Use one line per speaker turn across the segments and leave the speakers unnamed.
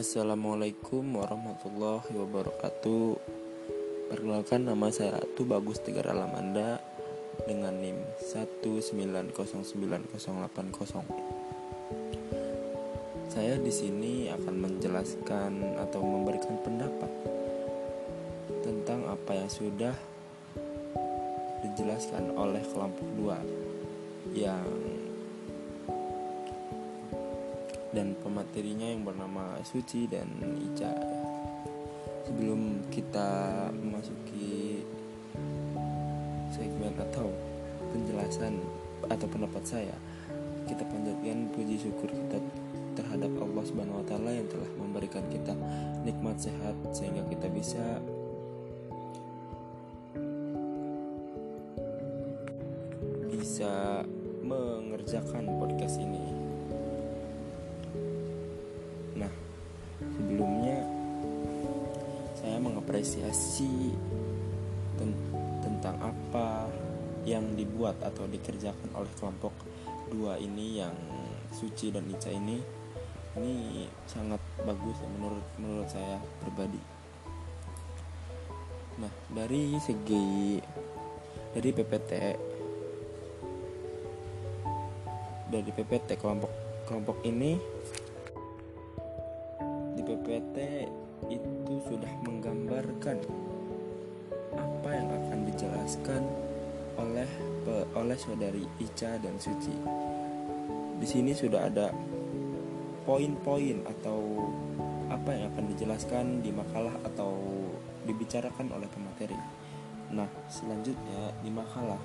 Assalamualaikum warahmatullahi wabarakatuh. Perkenalkan nama saya Ratu Bagus Tegar Alamanda Dengan NIM 1909080 Saya di sini akan menjelaskan atau memberikan pendapat Tentang apa yang sudah dijelaskan oleh kelompok 2 Yang dan pematerinya yang bernama Suci dan Ica. Sebelum kita memasuki segmen atau penjelasan atau pendapat saya, kita panjatkan puji syukur kita terhadap Allah Subhanahu wa taala yang telah memberikan kita nikmat sehat sehingga kita bisa bisa Suci dan Ica ini ini sangat bagus ya menurut menurut saya pribadi. Nah dari segi dari PPT dari PPT kelompok kelompok ini PPT itu sudah menggambarkan apa yang akan dijelaskan oleh oleh saudari Ica dan Suci. Sini sudah ada poin-poin atau apa yang akan dijelaskan di makalah atau dibicarakan oleh pemateri. Nah, selanjutnya di makalah.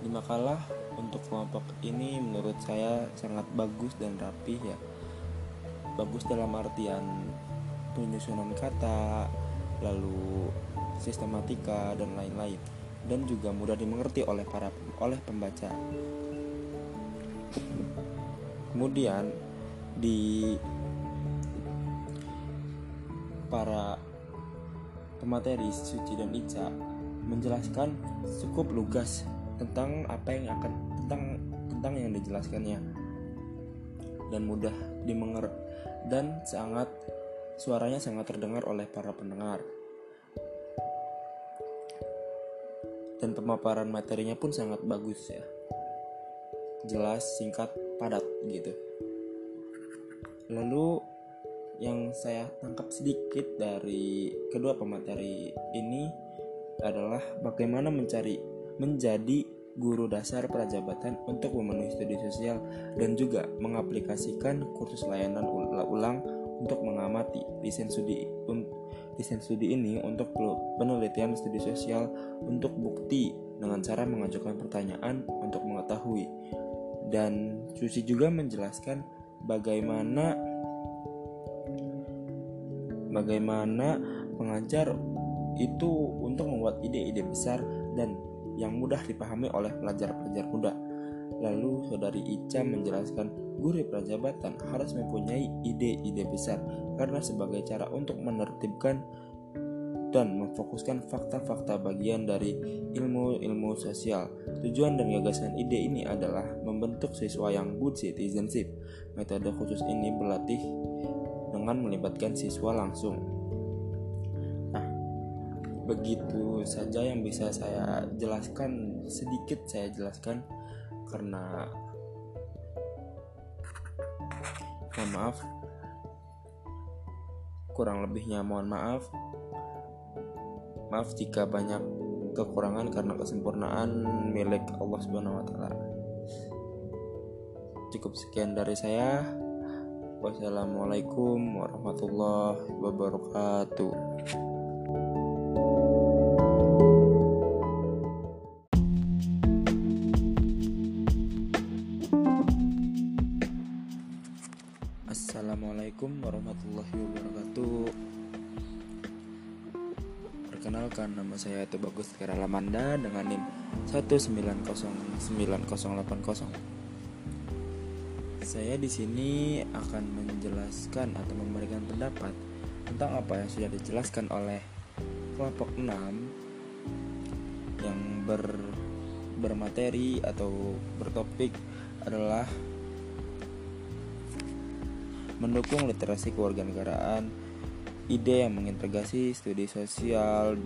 Di makalah untuk kelompok ini menurut saya sangat bagus dan rapih ya bagus dalam artian penyusunan kata, lalu sistematika dan lain-lain dan juga mudah dimengerti oleh para oleh pembaca. Kemudian di para pemateri Suci dan Ica menjelaskan cukup lugas tentang apa yang akan tentang tentang yang dijelaskannya dan mudah dimengerti dan sangat suaranya sangat terdengar oleh para pendengar. Dan pemaparan materinya pun sangat bagus ya. Jelas, singkat, padat gitu. Lalu yang saya tangkap sedikit dari kedua pemateri ini adalah bagaimana mencari menjadi guru dasar prajabatan untuk memenuhi studi sosial dan juga mengaplikasikan kursus layanan ulang untuk mengamati desain studi desain studi ini untuk penelitian studi sosial untuk bukti dengan cara mengajukan pertanyaan untuk mengetahui dan Susi juga menjelaskan bagaimana bagaimana mengajar itu untuk membuat ide-ide besar dan yang mudah dipahami oleh pelajar-pelajar muda. Lalu saudari Ica menjelaskan guru prajabatan harus mempunyai ide-ide besar karena sebagai cara untuk menertibkan dan memfokuskan fakta-fakta bagian dari ilmu-ilmu sosial. Tujuan dan gagasan ide ini adalah membentuk siswa yang good citizenship. Metode khusus ini berlatih dengan melibatkan siswa langsung begitu saja yang bisa saya jelaskan sedikit saya jelaskan karena mohon maaf kurang lebihnya mohon maaf maaf jika banyak kekurangan karena kesempurnaan milik Allah Subhanahu wa taala cukup sekian dari saya. Wassalamualaikum warahmatullahi wabarakatuh. Assalamualaikum warahmatullahi wabarakatuh. Perkenalkan nama saya itu Bagus Lamanda dengan NIM 1909080 Saya di sini akan menjelaskan atau memberikan pendapat tentang apa yang sudah dijelaskan oleh kelompok 6 yang ber bermateri atau bertopik adalah mendukung literasi kewarganegaraan, ide yang mengintegrasi studi sosial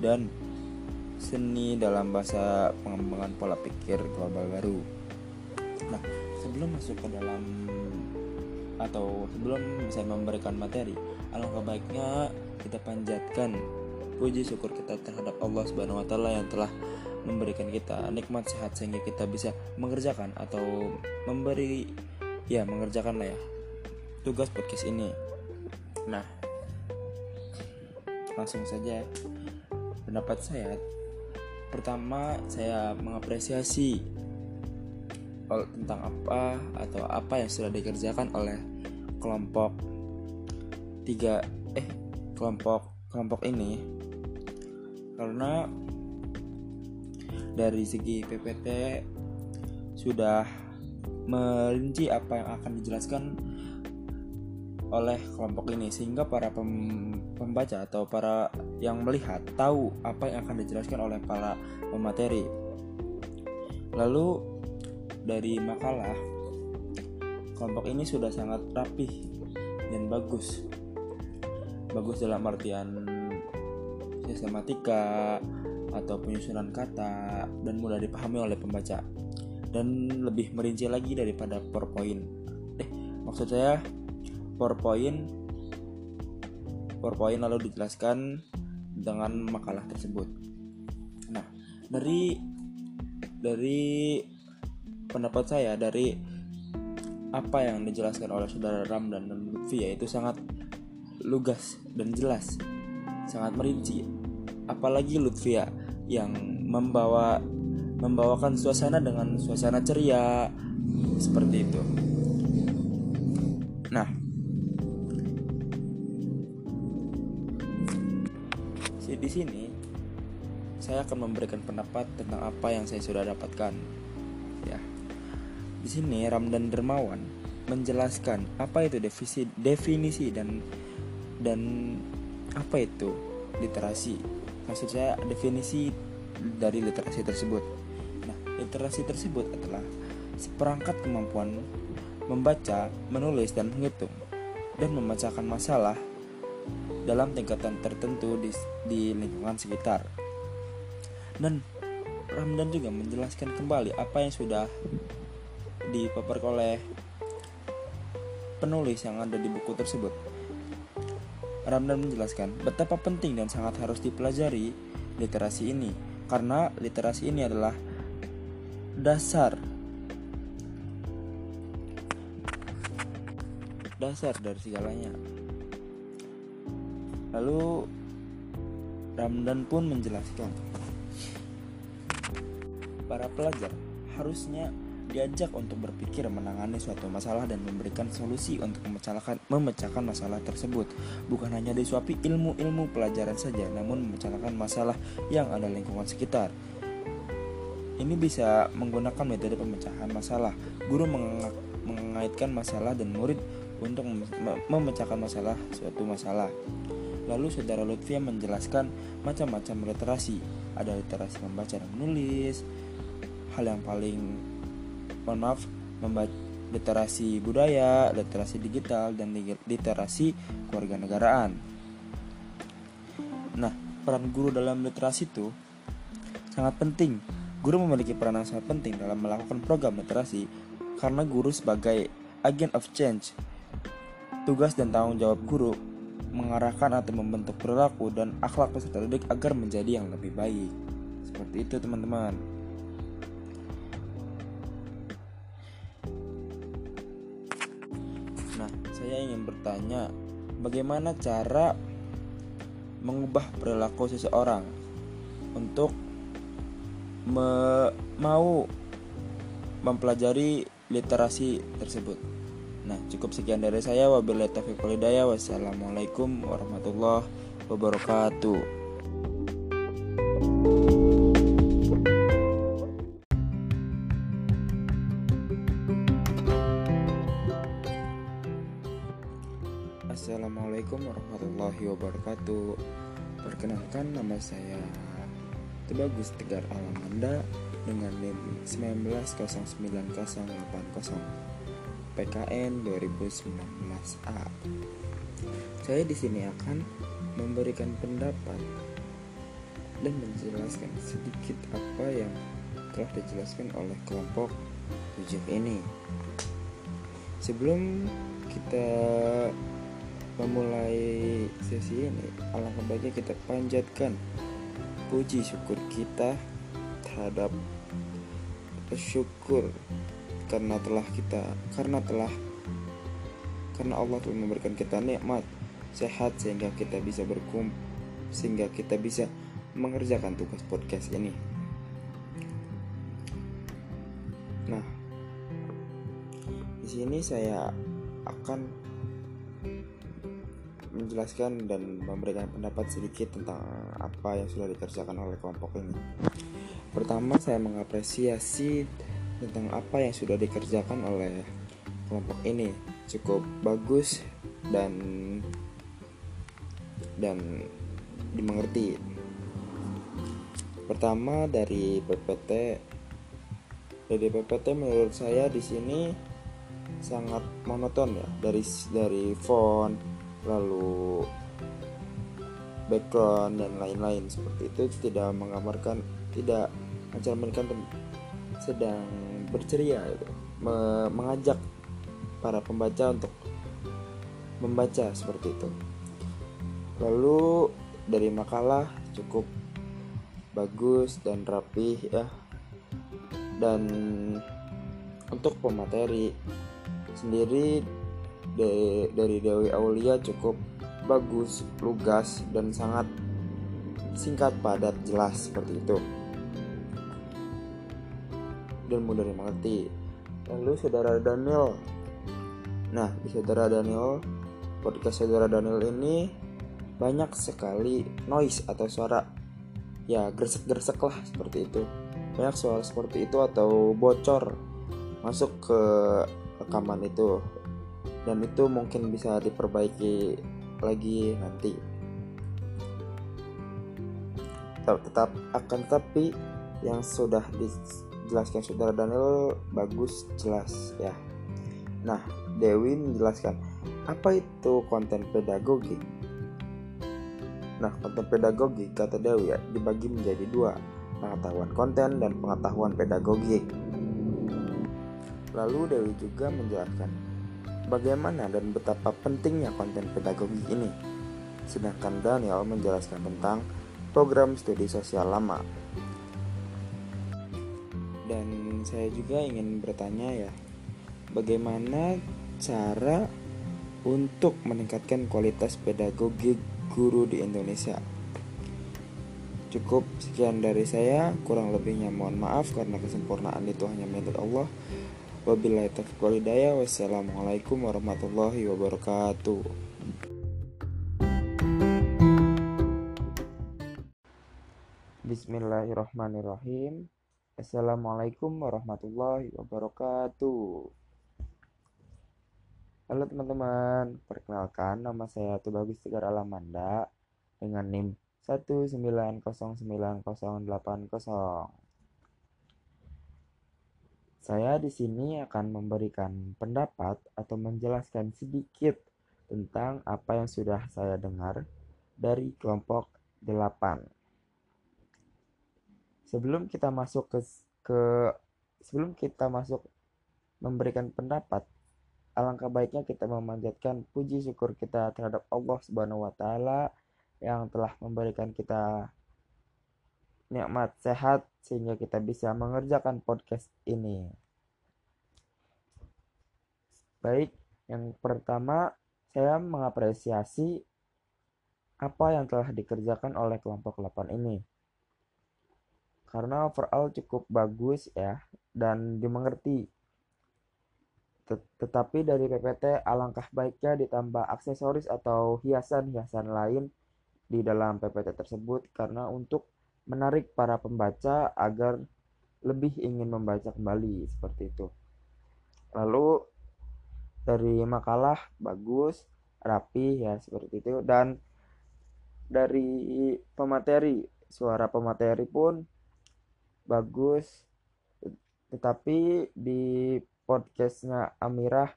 dan seni dalam bahasa pengembangan pola pikir global baru. Sebelum masuk ke dalam atau sebelum saya memberikan materi, alangkah baiknya kita panjatkan puji syukur kita terhadap Allah Subhanahu wa taala yang telah memberikan kita nikmat sehat sehingga kita bisa mengerjakan atau memberi ya mengerjakan lah ya tugas podcast ini. Nah, langsung saja pendapat saya pertama saya mengapresiasi tentang apa atau apa yang sudah dikerjakan oleh kelompok tiga eh kelompok kelompok ini karena dari segi PPT sudah merinci apa yang akan dijelaskan oleh kelompok ini sehingga para pembaca atau para yang melihat tahu apa yang akan dijelaskan oleh para pemateri. Lalu dari makalah kelompok ini sudah sangat rapih dan bagus. Bagus dalam artian sistematika atau penyusunan kata dan mudah dipahami oleh pembaca dan lebih merinci lagi daripada PowerPoint. Eh, maksud saya PowerPoint PowerPoint lalu dijelaskan dengan makalah tersebut. Nah, dari dari pendapat saya dari apa yang dijelaskan oleh saudara Ram dan Lutfi yaitu sangat lugas dan jelas, sangat merinci. Apalagi Lutfia yang membawa membawakan suasana dengan suasana ceria seperti itu. Nah, di sini saya akan memberikan pendapat tentang apa yang saya sudah dapatkan. Di sini Ramdan Dermawan menjelaskan apa itu definisi definisi dan dan apa itu literasi. Maksud saya definisi dari literasi tersebut. Nah, literasi tersebut adalah seperangkat kemampuan membaca, menulis dan menghitung dan memecahkan masalah dalam tingkatan tertentu di, di lingkungan sekitar. Dan Ramdan juga menjelaskan kembali apa yang sudah dipaparkan oleh penulis yang ada di buku tersebut. Ramdan menjelaskan betapa penting dan sangat harus dipelajari literasi ini karena literasi ini adalah dasar dasar dari segalanya. Lalu Ramdan pun menjelaskan para pelajar harusnya diajak untuk berpikir menangani suatu masalah dan memberikan solusi untuk memecahkan, memecahkan masalah tersebut. Bukan hanya disuapi ilmu-ilmu pelajaran saja, namun memecahkan masalah yang ada lingkungan sekitar. Ini bisa menggunakan metode pemecahan masalah. Guru mengaitkan masalah dan murid untuk memecahkan masalah suatu masalah. Lalu saudara Lutfia menjelaskan macam-macam literasi. Ada literasi membaca dan menulis. Hal yang paling mohon maaf membaca literasi budaya, literasi digital dan literasi keluarga negaraan. Nah, peran guru dalam literasi itu sangat penting. Guru memiliki peran yang sangat penting dalam melakukan program literasi karena guru sebagai agent of change. Tugas dan tanggung jawab guru mengarahkan atau membentuk perilaku dan akhlak peserta didik agar menjadi yang lebih baik. Seperti itu, teman-teman. Saya ingin bertanya, bagaimana cara mengubah perilaku seseorang untuk me mau mempelajari literasi tersebut? Nah, cukup sekian dari saya. Wabillahi taufiq walhidayah. Wassalamualaikum warahmatullahi wabarakatuh. Wabarakatuh. Perkenalkan nama saya Tebagus Tegar Alamanda dengan NIM 190980. PKN 2019A. Saya di sini akan memberikan pendapat dan menjelaskan sedikit apa yang telah dijelaskan oleh kelompok tujuh ini. Sebelum kita memulai sesi ini, alangkah baiknya kita panjatkan puji syukur kita terhadap bersyukur karena telah kita karena telah karena Allah telah memberikan kita nikmat sehat sehingga kita bisa berkumpul sehingga kita bisa mengerjakan tugas podcast ini. Nah, di sini saya akan menjelaskan dan memberikan pendapat sedikit tentang apa yang sudah dikerjakan oleh kelompok ini. Pertama, saya mengapresiasi tentang apa yang sudah dikerjakan oleh kelompok ini cukup bagus dan dan dimengerti. Pertama dari PPT dari PPT menurut saya di sini sangat monoton ya dari dari font lalu background dan lain-lain seperti itu tidak menggambarkan tidak mencerminkan sedang berceria gitu, me mengajak para pembaca untuk membaca seperti itu. Lalu dari makalah cukup bagus dan rapih ya dan untuk pemateri sendiri dari, dari Dewi Aulia cukup bagus, lugas dan sangat singkat, padat, jelas seperti itu. Dan mudah dimengerti. Lalu saudara Daniel, nah di saudara Daniel podcast saudara Daniel ini banyak sekali noise atau suara. Ya gresek-gresek lah seperti itu. Banyak suara seperti itu atau bocor masuk ke rekaman itu dan itu mungkin bisa diperbaiki lagi nanti. Tetap, tetap akan tapi yang sudah dijelaskan saudara Daniel bagus jelas ya. Nah Dewi menjelaskan apa itu konten pedagogi? Nah, konten pedagogi kata Dewi ya, dibagi menjadi dua, pengetahuan konten dan pengetahuan pedagogik. Lalu Dewi juga menjelaskan bagaimana dan betapa pentingnya konten pedagogi ini. Sedangkan Daniel menjelaskan tentang program studi sosial lama. Dan saya juga ingin bertanya ya, bagaimana cara untuk meningkatkan kualitas pedagogik guru di Indonesia. Cukup sekian dari saya, kurang lebihnya mohon maaf karena kesempurnaan itu hanya milik Allah. Wabillahi taufiq walhidayah. Wassalamualaikum warahmatullahi wabarakatuh. Bismillahirrahmanirrahim. Assalamualaikum warahmatullahi wabarakatuh. Halo teman-teman, perkenalkan nama saya Tubagus Tegar Alamanda dengan NIM 1909080. Saya di sini akan memberikan pendapat atau menjelaskan sedikit tentang apa yang sudah saya dengar dari kelompok 8. Sebelum kita masuk ke, ke sebelum kita masuk memberikan pendapat alangkah baiknya kita memanjatkan puji syukur kita terhadap Allah Subhanahu wa taala yang telah memberikan kita nikmat sehat sehingga kita bisa mengerjakan podcast ini. Baik, yang pertama saya mengapresiasi apa yang telah dikerjakan oleh kelompok 8 ini. Karena overall cukup bagus ya dan dimengerti tetapi dari PPT alangkah baiknya ditambah aksesoris atau hiasan-hiasan lain di dalam PPT tersebut karena untuk menarik para pembaca agar lebih ingin membaca kembali seperti itu. Lalu dari makalah bagus, rapi ya seperti itu dan dari pemateri suara pemateri pun bagus tetapi di podcastnya Amirah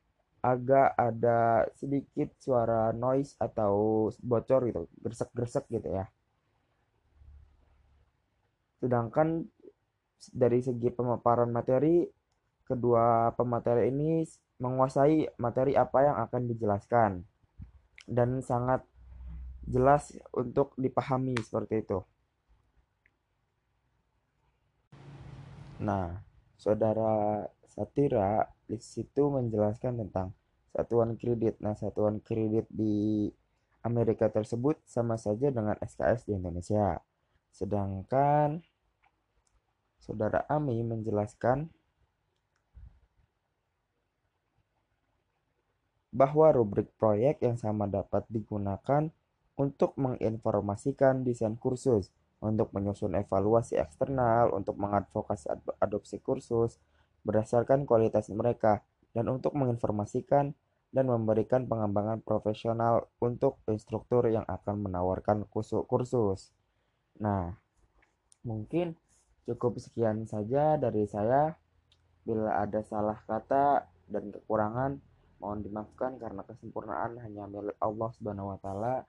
agak ada sedikit suara noise atau bocor gitu, gresek-gresek gitu ya. Sedangkan dari segi pemaparan materi, kedua pemateri ini menguasai materi apa yang akan dijelaskan dan sangat jelas untuk dipahami seperti itu. Nah, saudara Satira di situ menjelaskan tentang satuan kredit. Nah, satuan kredit di Amerika tersebut sama saja dengan SKS di Indonesia. Sedangkan saudara Ami menjelaskan bahwa rubrik proyek yang sama dapat digunakan untuk menginformasikan desain kursus, untuk menyusun evaluasi eksternal, untuk mengadvokasi adopsi kursus berdasarkan kualitas mereka, dan untuk menginformasikan dan memberikan pengembangan profesional untuk instruktur yang akan menawarkan kursus. Nah, mungkin cukup sekian saja dari saya. Bila ada salah kata dan kekurangan, mohon dimaafkan karena kesempurnaan hanya milik Allah Subhanahu wa taala.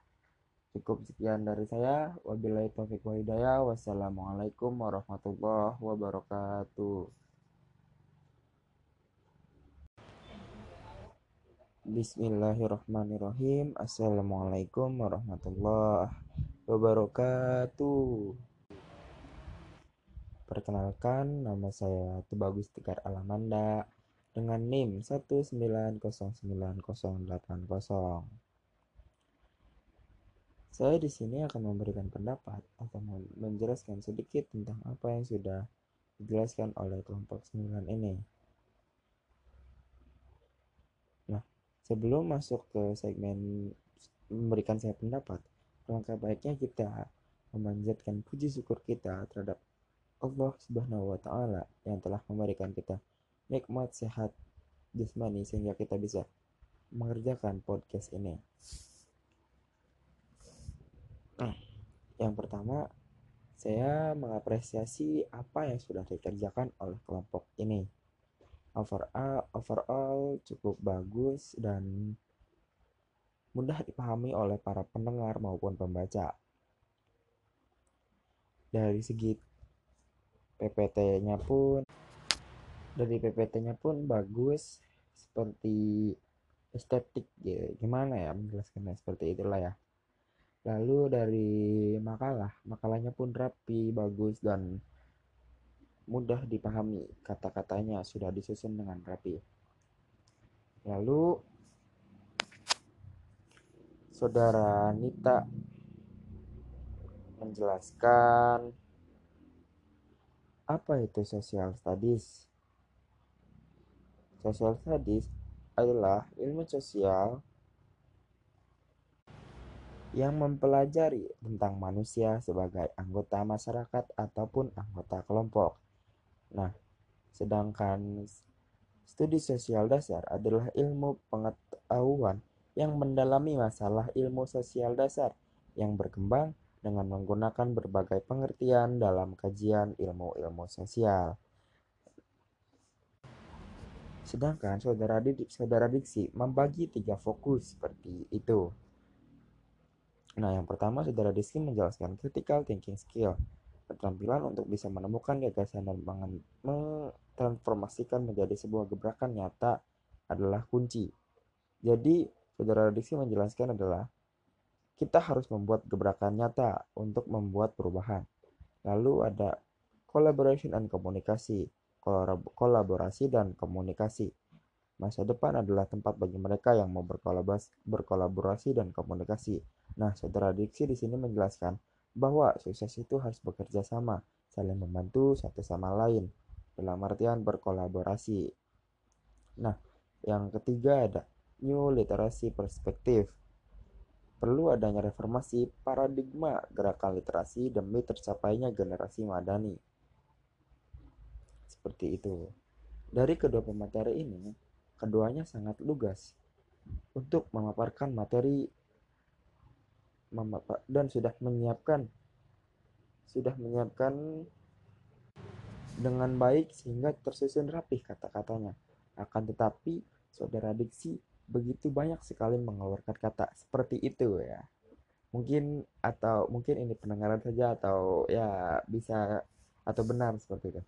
Cukup sekian dari saya. Wabillahi taufiq wa hidayah. Wassalamualaikum warahmatullahi wabarakatuh. Bismillahirrahmanirrahim. Assalamualaikum warahmatullahi wabarakatuh. Perkenalkan, nama saya Tubagus Tegar Alamanda dengan NIM 1909080. Saya di sini akan memberikan pendapat atau menjelaskan sedikit tentang apa yang sudah dijelaskan oleh kelompok 9 ini. Nah, sebelum masuk ke segmen memberikan saya pendapat, langkah baiknya kita memanjatkan puji syukur kita terhadap Allah Subhanahu wa taala yang telah memberikan kita nikmat sehat jasmani sehingga kita bisa mengerjakan podcast ini. Nah, yang pertama, saya mengapresiasi apa yang sudah dikerjakan oleh kelompok ini. Overall, overall cukup bagus dan mudah dipahami oleh para pendengar maupun pembaca. Dari segi PPT-nya pun dari PPT-nya pun bagus seperti estetik ya gimana ya menjelaskannya seperti itulah ya Lalu dari makalah, makalahnya pun rapi, bagus, dan mudah dipahami. Kata-katanya sudah disusun dengan rapi. Lalu Saudara Nita menjelaskan apa itu social studies. Social studies adalah ilmu sosial yang mempelajari tentang manusia sebagai anggota masyarakat ataupun anggota kelompok. Nah, sedangkan studi sosial dasar adalah ilmu pengetahuan yang mendalami masalah ilmu sosial dasar yang berkembang dengan menggunakan berbagai pengertian dalam kajian ilmu-ilmu sosial. Sedangkan saudara didik, saudara diksi membagi tiga fokus seperti itu. Nah, yang pertama saudara Rizky menjelaskan critical thinking skill, keterampilan untuk bisa menemukan gagasan dan mentransformasikan menjadi sebuah gebrakan nyata adalah kunci. Jadi, saudara Rizky menjelaskan adalah kita harus membuat gebrakan nyata untuk membuat perubahan. Lalu ada collaboration and komunikasi, kolaborasi dan komunikasi. Masa depan adalah tempat bagi mereka yang mau berkolaborasi dan komunikasi. Nah, saudara Diksi di sini menjelaskan bahwa sukses itu harus bekerja sama, saling membantu satu sama lain, dalam artian berkolaborasi. Nah, yang ketiga ada new literasi perspektif. Perlu adanya reformasi paradigma gerakan literasi demi tercapainya generasi madani. Seperti itu. Dari kedua pemateri ini, keduanya sangat lugas untuk memaparkan materi dan sudah menyiapkan sudah menyiapkan dengan baik sehingga tersusun rapih kata-katanya. Akan tetapi saudara diksi begitu banyak sekali mengeluarkan kata seperti itu ya. Mungkin atau mungkin ini pendengaran saja atau ya bisa atau benar seperti itu.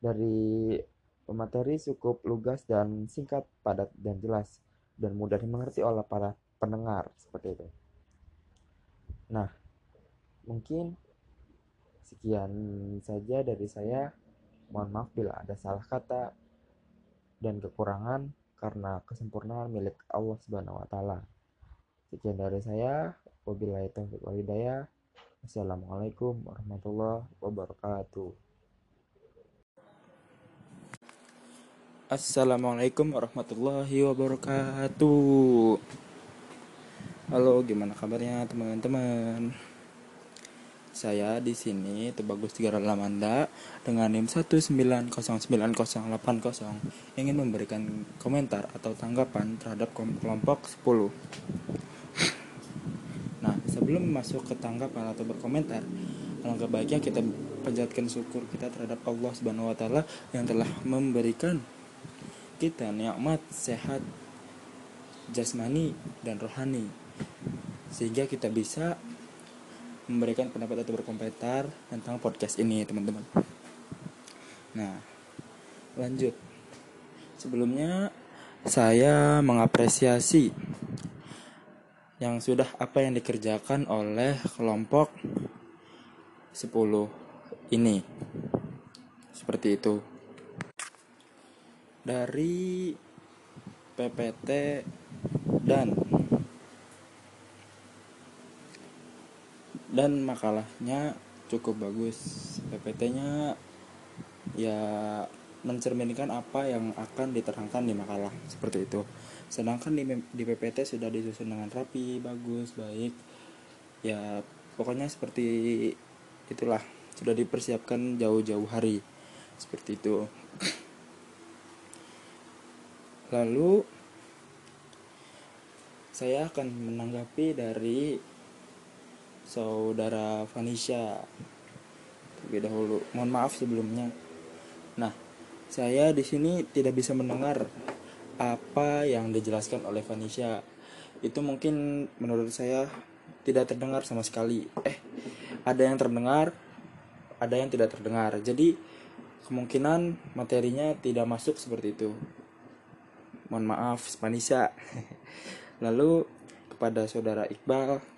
Dari materi cukup lugas dan singkat padat dan jelas dan mudah dimengerti oleh para pendengar seperti itu. Nah mungkin sekian saja dari saya. Mohon maaf bila ada salah kata dan kekurangan karena kesempurnaan milik Allah Subhanahu wa taala. Sekian dari saya. Wabillahi taufiq wal hidayah. Assalamualaikum warahmatullahi wabarakatuh. Assalamualaikum warahmatullahi wabarakatuh. Halo, gimana kabarnya teman-teman? Saya di sini Tebagus Tiga Lamanda dengan NIM 1909080 ingin memberikan komentar atau tanggapan terhadap kelompok 10. Nah, sebelum masuk ke tanggapan atau berkomentar, alangkah baiknya kita panjatkan syukur kita terhadap Allah Subhanahu wa taala yang telah memberikan kita nikmat sehat jasmani dan rohani sehingga kita bisa memberikan pendapat atau berkomentar tentang podcast ini teman-teman. Nah lanjut. Sebelumnya saya mengapresiasi yang sudah apa yang dikerjakan oleh kelompok 10 ini. Seperti itu. Dari PPT dan dan makalahnya cukup bagus. PPT-nya ya mencerminkan apa yang akan diterangkan di makalah seperti itu. Sedangkan di, di PPT sudah disusun dengan rapi bagus baik. Ya pokoknya seperti itulah. Sudah dipersiapkan jauh-jauh hari. Seperti itu. Lalu saya akan menanggapi dari saudara Vanisha terlebih dahulu. Mohon maaf sebelumnya. Nah, saya di sini tidak bisa mendengar apa yang dijelaskan oleh Vanisha. Itu mungkin menurut saya tidak terdengar sama sekali. Eh, ada yang terdengar, ada yang tidak terdengar. Jadi kemungkinan materinya tidak masuk seperti itu. Mohon maaf, Vanisha. Lalu kepada saudara Iqbal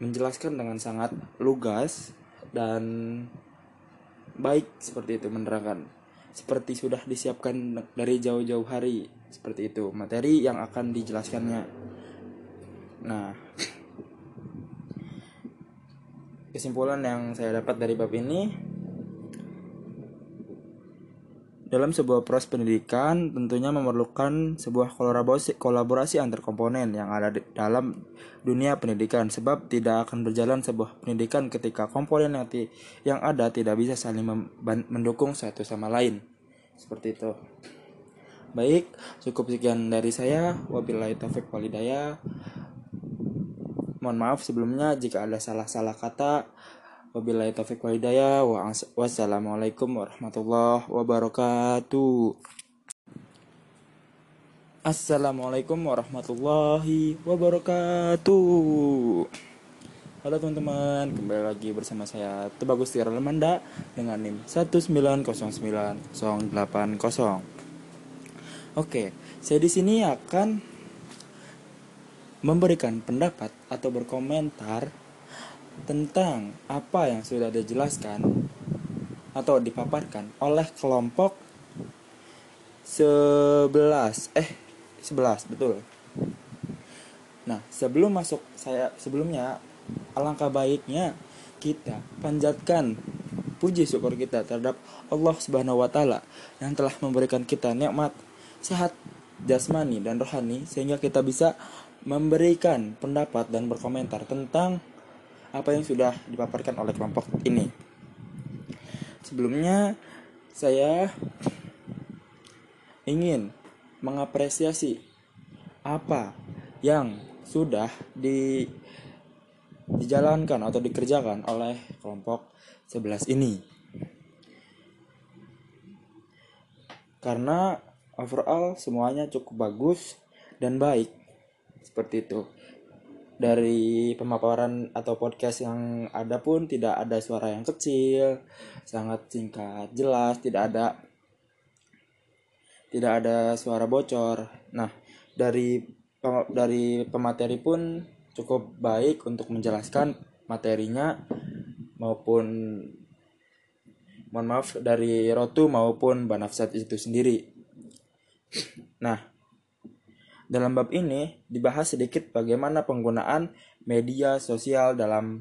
menjelaskan dengan sangat lugas dan baik seperti itu menerangkan. Seperti sudah disiapkan dari jauh-jauh hari seperti itu. Materi yang akan dijelaskannya. Nah kesimpulan yang saya dapat dari bab ini Dalam sebuah proses pendidikan tentunya memerlukan sebuah kolaborasi, kolaborasi antar komponen yang ada di dalam dunia pendidikan sebab tidak akan berjalan sebuah pendidikan ketika komponen yang, yang ada tidak bisa saling mendukung satu sama lain. Seperti itu. Baik, cukup sekian dari saya. Wabillahi taufik walidaya. Mohon maaf sebelumnya jika ada salah-salah kata. Wabillahi taufiq wa hidayah. Wassalamualaikum warahmatullahi wabarakatuh. Assalamualaikum warahmatullahi wabarakatuh. Halo teman-teman, kembali lagi bersama saya Tebagus Tiara Lemanda dengan NIM 1909080. Oke, saya di sini akan memberikan pendapat atau berkomentar tentang apa yang sudah dijelaskan atau dipaparkan oleh kelompok 11 eh 11 betul. Nah, sebelum masuk saya sebelumnya alangkah baiknya kita panjatkan puji syukur kita terhadap Allah Subhanahu wa taala yang telah memberikan kita nikmat sehat jasmani dan rohani sehingga kita bisa memberikan pendapat dan berkomentar tentang apa yang sudah dipaparkan oleh kelompok ini. Sebelumnya, saya ingin mengapresiasi apa yang sudah di, dijalankan atau dikerjakan oleh kelompok 11 ini. Karena overall semuanya cukup bagus dan baik seperti itu dari pemaparan atau podcast yang ada pun tidak ada suara yang kecil sangat singkat jelas tidak ada tidak ada suara bocor nah dari dari pemateri pun cukup baik untuk menjelaskan materinya maupun mohon maaf dari Rotu maupun Banafsat itu sendiri. Nah, dalam bab ini dibahas sedikit bagaimana penggunaan media sosial dalam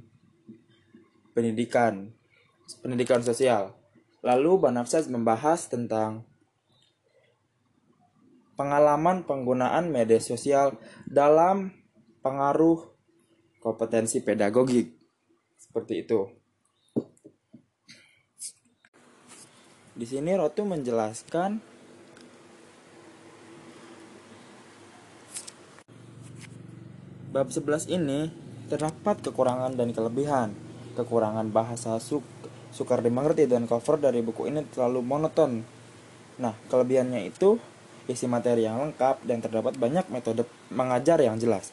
pendidikan pendidikan sosial. Lalu Banafsat membahas tentang pengalaman penggunaan media sosial dalam pengaruh kompetensi pedagogik. Seperti itu. Di sini Rotu menjelaskan bab 11 ini terdapat kekurangan dan kelebihan. Kekurangan bahasa suk sukar dimengerti dan cover dari buku ini terlalu monoton. Nah, kelebihannya itu isi materi yang lengkap dan terdapat banyak metode mengajar yang jelas.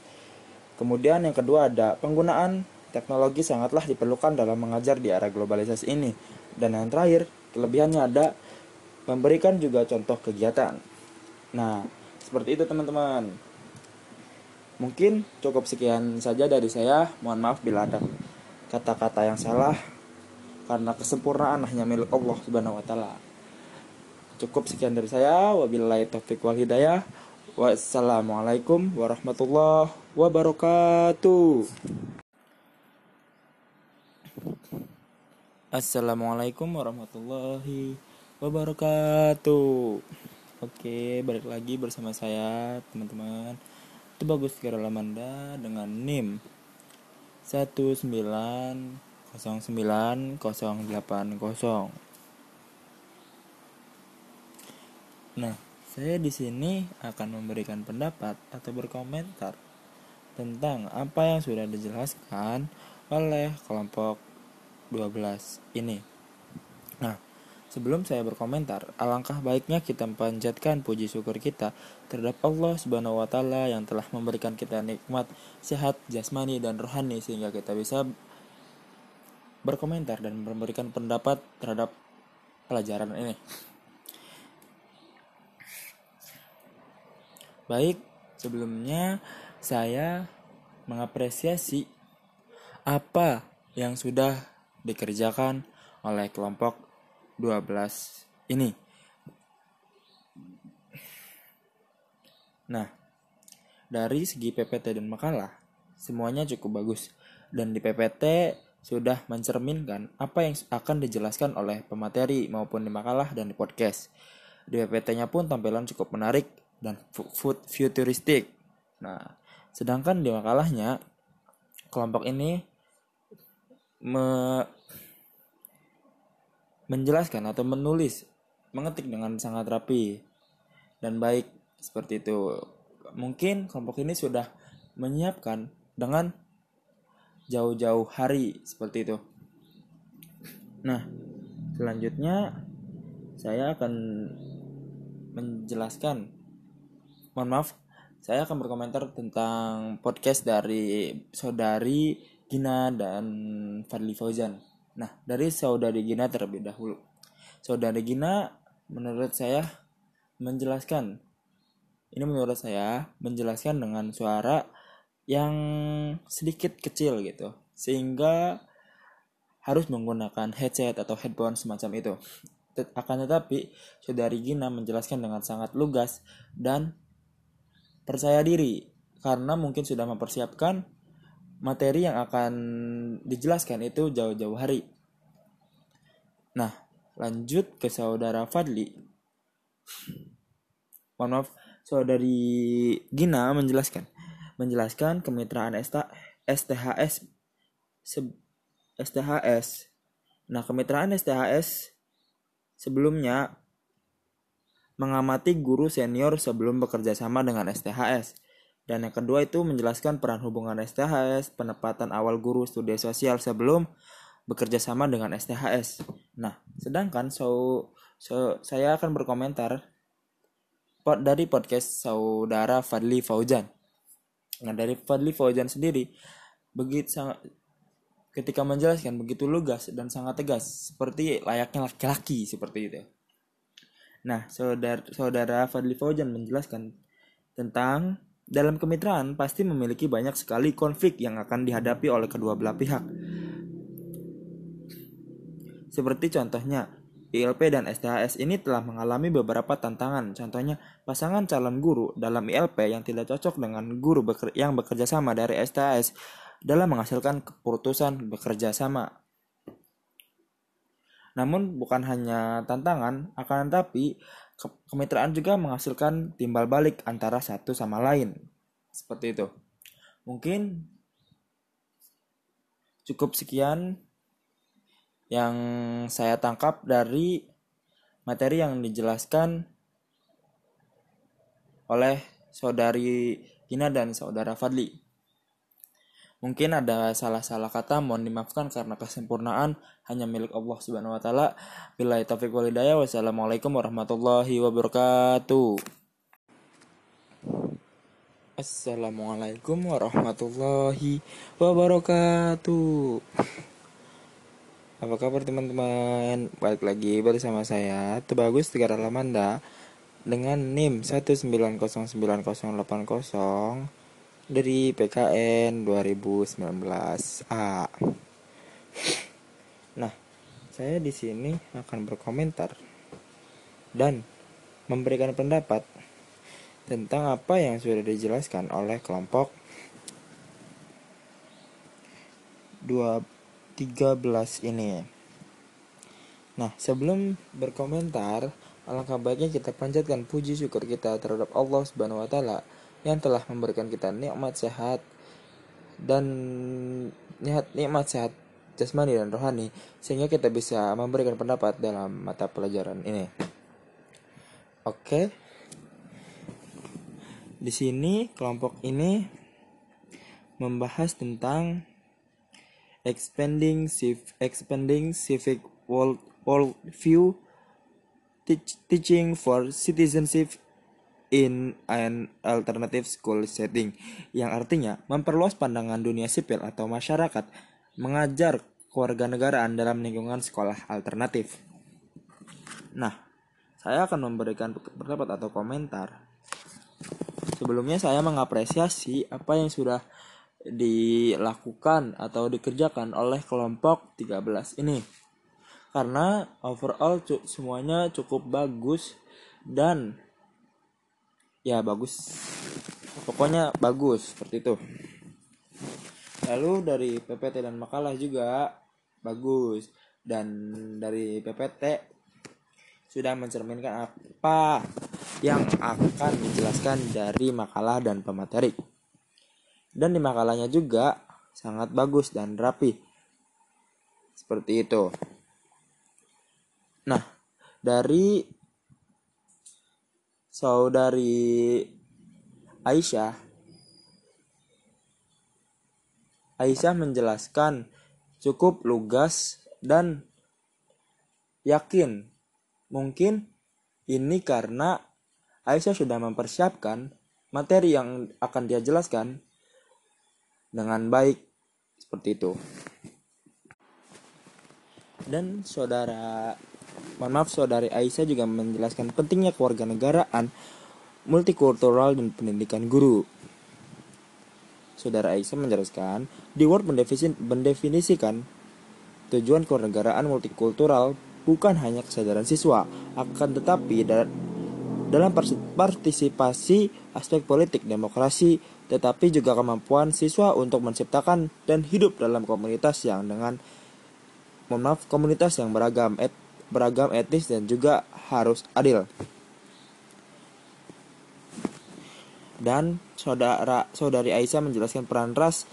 Kemudian yang kedua ada penggunaan teknologi sangatlah diperlukan dalam mengajar di era globalisasi ini. Dan yang terakhir, Kelebihannya ada memberikan juga contoh kegiatan. Nah, seperti itu teman-teman. Mungkin cukup sekian saja dari saya. Mohon maaf bila ada kata-kata yang salah karena kesempurnaan hanya milik Allah Subhanahu wa taala. Cukup sekian dari saya. Wabillahi taufik wal hidayah. Wassalamualaikum warahmatullahi wabarakatuh. Assalamualaikum warahmatullahi wabarakatuh Oke balik lagi bersama saya teman-teman Itu bagus sekali Lamanda dengan NIM 1909080 Nah saya di sini akan memberikan pendapat atau berkomentar tentang apa yang sudah dijelaskan oleh kelompok 12 ini. Nah, sebelum saya berkomentar, alangkah baiknya kita panjatkan puji syukur kita terhadap Allah Subhanahu wa taala yang telah memberikan kita nikmat sehat jasmani dan rohani sehingga kita bisa berkomentar dan memberikan pendapat terhadap pelajaran ini. Baik, sebelumnya saya mengapresiasi apa yang sudah dikerjakan oleh kelompok 12 ini. Nah, dari segi PPT dan makalah, semuanya cukup bagus. Dan di PPT sudah mencerminkan apa yang akan dijelaskan oleh pemateri maupun di makalah dan di podcast. Di PPT-nya pun tampilan cukup menarik dan futuristik. Nah, sedangkan di makalahnya kelompok ini me menjelaskan atau menulis mengetik dengan sangat rapi dan baik seperti itu. Mungkin kelompok ini sudah menyiapkan dengan jauh-jauh hari seperti itu. Nah, selanjutnya saya akan menjelaskan mohon maaf, saya akan berkomentar tentang podcast dari saudari Gina dan Fadli Fauzan. Nah, dari saudari Gina terlebih dahulu. Saudari Gina menurut saya menjelaskan ini menurut saya menjelaskan dengan suara yang sedikit kecil gitu sehingga harus menggunakan headset atau headphone semacam itu akan tetapi saudari Gina menjelaskan dengan sangat lugas dan percaya diri karena mungkin sudah mempersiapkan materi yang akan dijelaskan itu jauh-jauh hari. Nah, lanjut ke saudara Fadli. Mohon maaf, saudari Gina menjelaskan menjelaskan kemitraan STHS STHS. Nah, kemitraan STHS sebelumnya mengamati guru senior sebelum bekerja sama dengan STHS dan yang kedua itu menjelaskan peran hubungan STHS, penempatan awal guru studi sosial sebelum bekerja sama dengan STHS. Nah, sedangkan so, so saya akan berkomentar dari podcast saudara Fadli Fauzan. Nah dari Fadli Fauzan sendiri begitu sangat ketika menjelaskan begitu lugas dan sangat tegas seperti layaknya laki-laki seperti itu. Nah saudara saudara Fadli Fauzan menjelaskan tentang dalam kemitraan pasti memiliki banyak sekali konflik yang akan dihadapi oleh kedua belah pihak. Seperti contohnya, ILP dan STHS ini telah mengalami beberapa tantangan. Contohnya, pasangan calon guru dalam ILP yang tidak cocok dengan guru beker yang bekerja sama dari STHS dalam menghasilkan keputusan bekerja sama. Namun bukan hanya tantangan, akan tetapi kemitraan juga menghasilkan timbal balik antara satu sama lain. Seperti itu. Mungkin cukup sekian yang saya tangkap dari materi yang dijelaskan oleh saudari Gina dan saudara Fadli. Mungkin ada salah-salah kata, mohon dimaafkan karena kesempurnaan hanya milik Allah Subhanahu wa taala. Bila taufik wal hidayah. Wassalamualaikum warahmatullahi wabarakatuh. Assalamualaikum warahmatullahi wabarakatuh. Apa kabar teman-teman? Balik lagi bersama saya Tebagus Tegar Alamanda dengan NIM 1909080 dari PKN 2019A. Nah, saya di sini akan berkomentar dan memberikan pendapat tentang apa yang sudah dijelaskan oleh kelompok 2 13 ini. Nah, sebelum berkomentar, alangkah baiknya kita panjatkan puji syukur kita terhadap Allah Subhanahu wa taala yang telah memberikan kita nikmat sehat dan nikmat sehat jasmani dan rohani sehingga kita bisa memberikan pendapat dalam mata pelajaran ini. Oke. Di sini kelompok ini membahas tentang expanding expanding civic world world view teach, teaching for citizenship in an alternative school setting yang artinya memperluas pandangan dunia sipil atau masyarakat mengajar kewarganegaraan dalam lingkungan sekolah alternatif. Nah, saya akan memberikan pendapat atau komentar. Sebelumnya saya mengapresiasi apa yang sudah dilakukan atau dikerjakan oleh kelompok 13 ini. Karena overall semuanya cukup bagus dan ya bagus. Pokoknya bagus seperti itu. Lalu dari PPT dan makalah juga bagus dan dari PPT sudah mencerminkan apa yang akan dijelaskan dari makalah dan pemateri dan di makalahnya juga sangat bagus dan rapi. Seperti itu. Nah, dari saudari Aisyah. Aisyah menjelaskan cukup lugas dan yakin. Mungkin ini karena Aisyah sudah mempersiapkan materi yang akan dia jelaskan dengan baik. Seperti itu. Dan saudara mohon maaf saudari Aisyah juga menjelaskan pentingnya kewarganegaraan multikultural dan pendidikan guru. Saudara Aisyah menjelaskan di Word mendefinisikan tujuan kewarganegaraan multikultural bukan hanya kesadaran siswa akan tetapi dalam partisipasi aspek politik demokrasi tetapi juga kemampuan siswa untuk menciptakan dan hidup dalam komunitas yang dengan mohon komunitas yang beragam et, beragam etnis dan juga harus adil. Dan saudara saudari Aisyah menjelaskan peran ras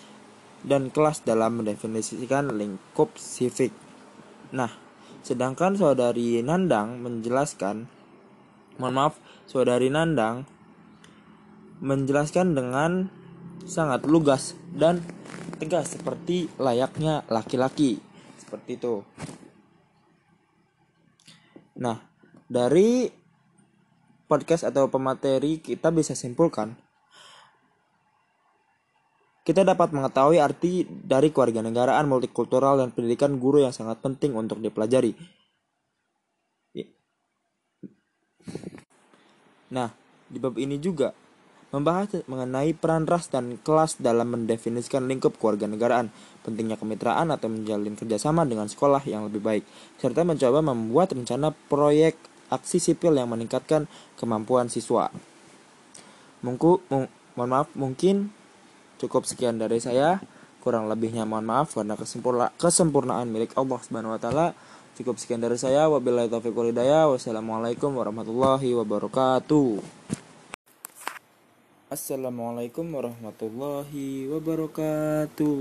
dan kelas dalam mendefinisikan lingkup sivik. Nah, sedangkan saudari Nandang menjelaskan mohon maaf, saudari Nandang menjelaskan dengan sangat lugas dan tegas seperti layaknya laki-laki. Seperti itu. Nah, dari podcast atau pemateri kita bisa simpulkan kita dapat mengetahui arti dari kewarganegaraan multikultural dan pendidikan guru yang sangat penting untuk dipelajari. Nah, di bab ini juga membahas mengenai peran ras dan kelas dalam mendefinisikan lingkup kewarganegaraan, pentingnya kemitraan atau menjalin kerjasama dengan sekolah yang lebih baik, serta mencoba membuat rencana proyek aksi sipil yang meningkatkan kemampuan siswa. Mungku, mohon maaf, mungkin Cukup sekian dari saya. Kurang lebihnya mohon maaf karena kesempurna kesempurnaan milik Allah Subhanahu wa taala. Cukup sekian dari saya. Wabillahi taufiq wal hidayah. Wassalamualaikum warahmatullahi wabarakatuh. Assalamualaikum warahmatullahi wabarakatuh.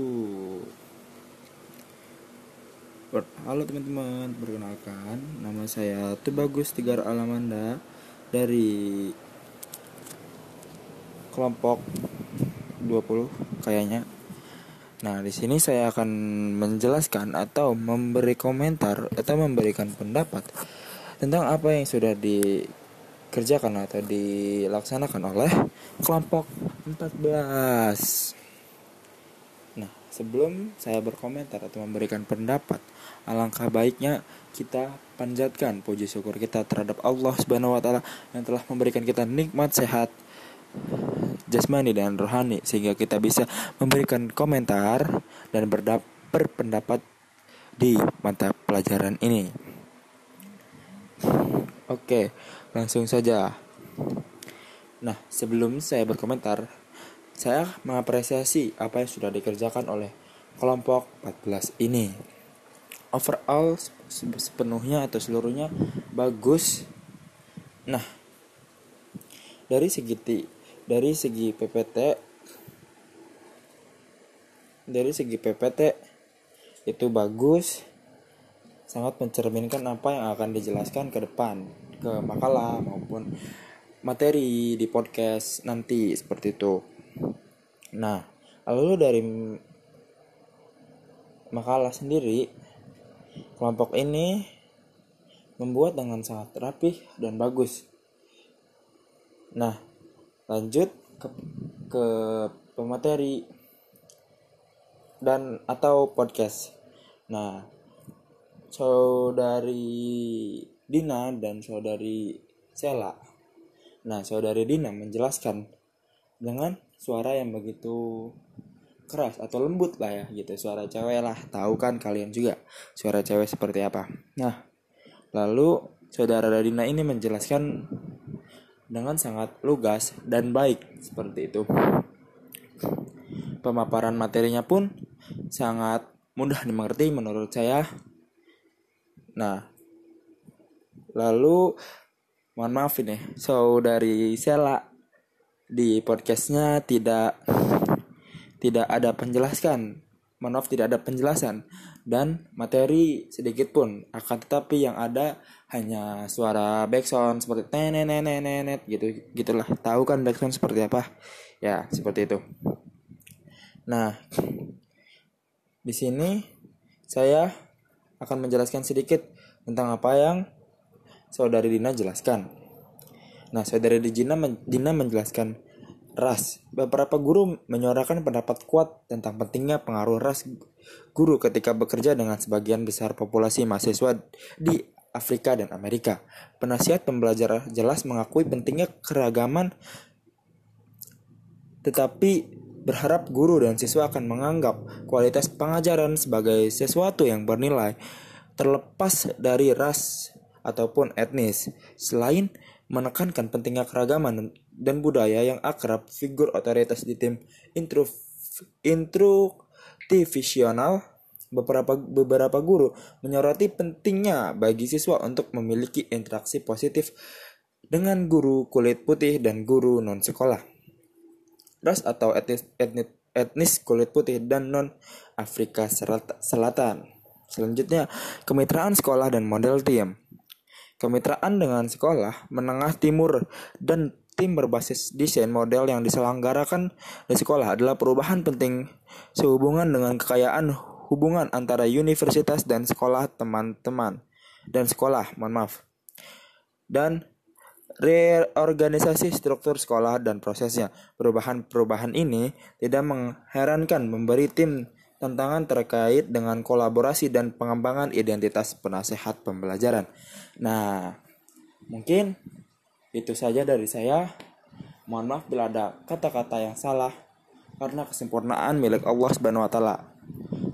Halo teman-teman, perkenalkan nama saya Tubagus Tigar Alamanda dari kelompok 20 kayaknya. Nah, di sini saya akan menjelaskan atau memberi komentar atau memberikan pendapat tentang apa yang sudah dikerjakan atau dilaksanakan oleh kelompok 14. Nah, sebelum saya berkomentar atau memberikan pendapat, alangkah baiknya kita panjatkan puji syukur kita terhadap Allah Subhanahu wa taala yang telah memberikan kita nikmat sehat jasmani dan rohani sehingga kita bisa memberikan komentar dan berpendapat di mata pelajaran ini. Oke, langsung saja. Nah, sebelum saya berkomentar, saya mengapresiasi apa yang sudah dikerjakan oleh kelompok 14 ini. Overall sepenuhnya atau seluruhnya bagus. Nah, dari segi dari segi PPT dari segi PPT itu bagus sangat mencerminkan apa yang akan dijelaskan ke depan ke makalah maupun materi di podcast nanti seperti itu. Nah, lalu dari makalah sendiri kelompok ini membuat dengan sangat rapih dan bagus. Nah, lanjut ke ke pemateri dan atau podcast. Nah, saudari Dina dan saudari Sela. Nah, saudari Dina menjelaskan dengan suara yang begitu keras atau lembut lah ya gitu suara cewek lah tahu kan kalian juga suara cewek seperti apa nah lalu saudara Dina ini menjelaskan dengan sangat lugas dan baik seperti itu. Pemaparan materinya pun sangat mudah dimengerti menurut saya. Nah, lalu mohon maaf ini, saudari Sela di podcastnya tidak tidak ada penjelaskan, mohon maaf tidak ada penjelasan. Dan materi sedikit pun akan tetapi yang ada hanya suara backsound seperti nenenenenet gitu gitulah. Tahu kan backsound seperti apa? Ya seperti itu. Nah di sini saya akan menjelaskan sedikit tentang apa yang saudari Dina jelaskan nah saudari Dina Dina menjelaskan ras beberapa guru menyuarakan pendapat kuat tentang pentingnya pengaruh ras guru ketika bekerja dengan sebagian besar populasi mahasiswa di Afrika dan Amerika. Penasihat pembelajar jelas mengakui pentingnya keragaman tetapi berharap guru dan siswa akan menganggap kualitas pengajaran sebagai sesuatu yang bernilai terlepas dari ras ataupun etnis. Selain menekankan pentingnya keragaman dan budaya yang akrab, figur otoritas di tim intro Beberapa beberapa guru menyoroti pentingnya bagi siswa untuk memiliki interaksi positif dengan guru kulit putih dan guru non sekolah. Ras atau etnis, etnis, etnis kulit putih dan non Afrika Selatan. Selanjutnya, kemitraan sekolah dan model tim. Kemitraan dengan sekolah menengah timur dan tim berbasis desain model yang diselenggarakan di sekolah adalah perubahan penting sehubungan dengan kekayaan hubungan antara universitas dan sekolah teman-teman dan sekolah, mohon maaf. Dan reorganisasi struktur sekolah dan prosesnya. Perubahan-perubahan ini tidak mengherankan memberi tim tantangan terkait dengan kolaborasi dan pengembangan identitas penasehat pembelajaran. Nah, mungkin itu saja dari saya. Mohon maaf bila ada kata-kata yang salah karena kesempurnaan milik Allah Subhanahu wa taala.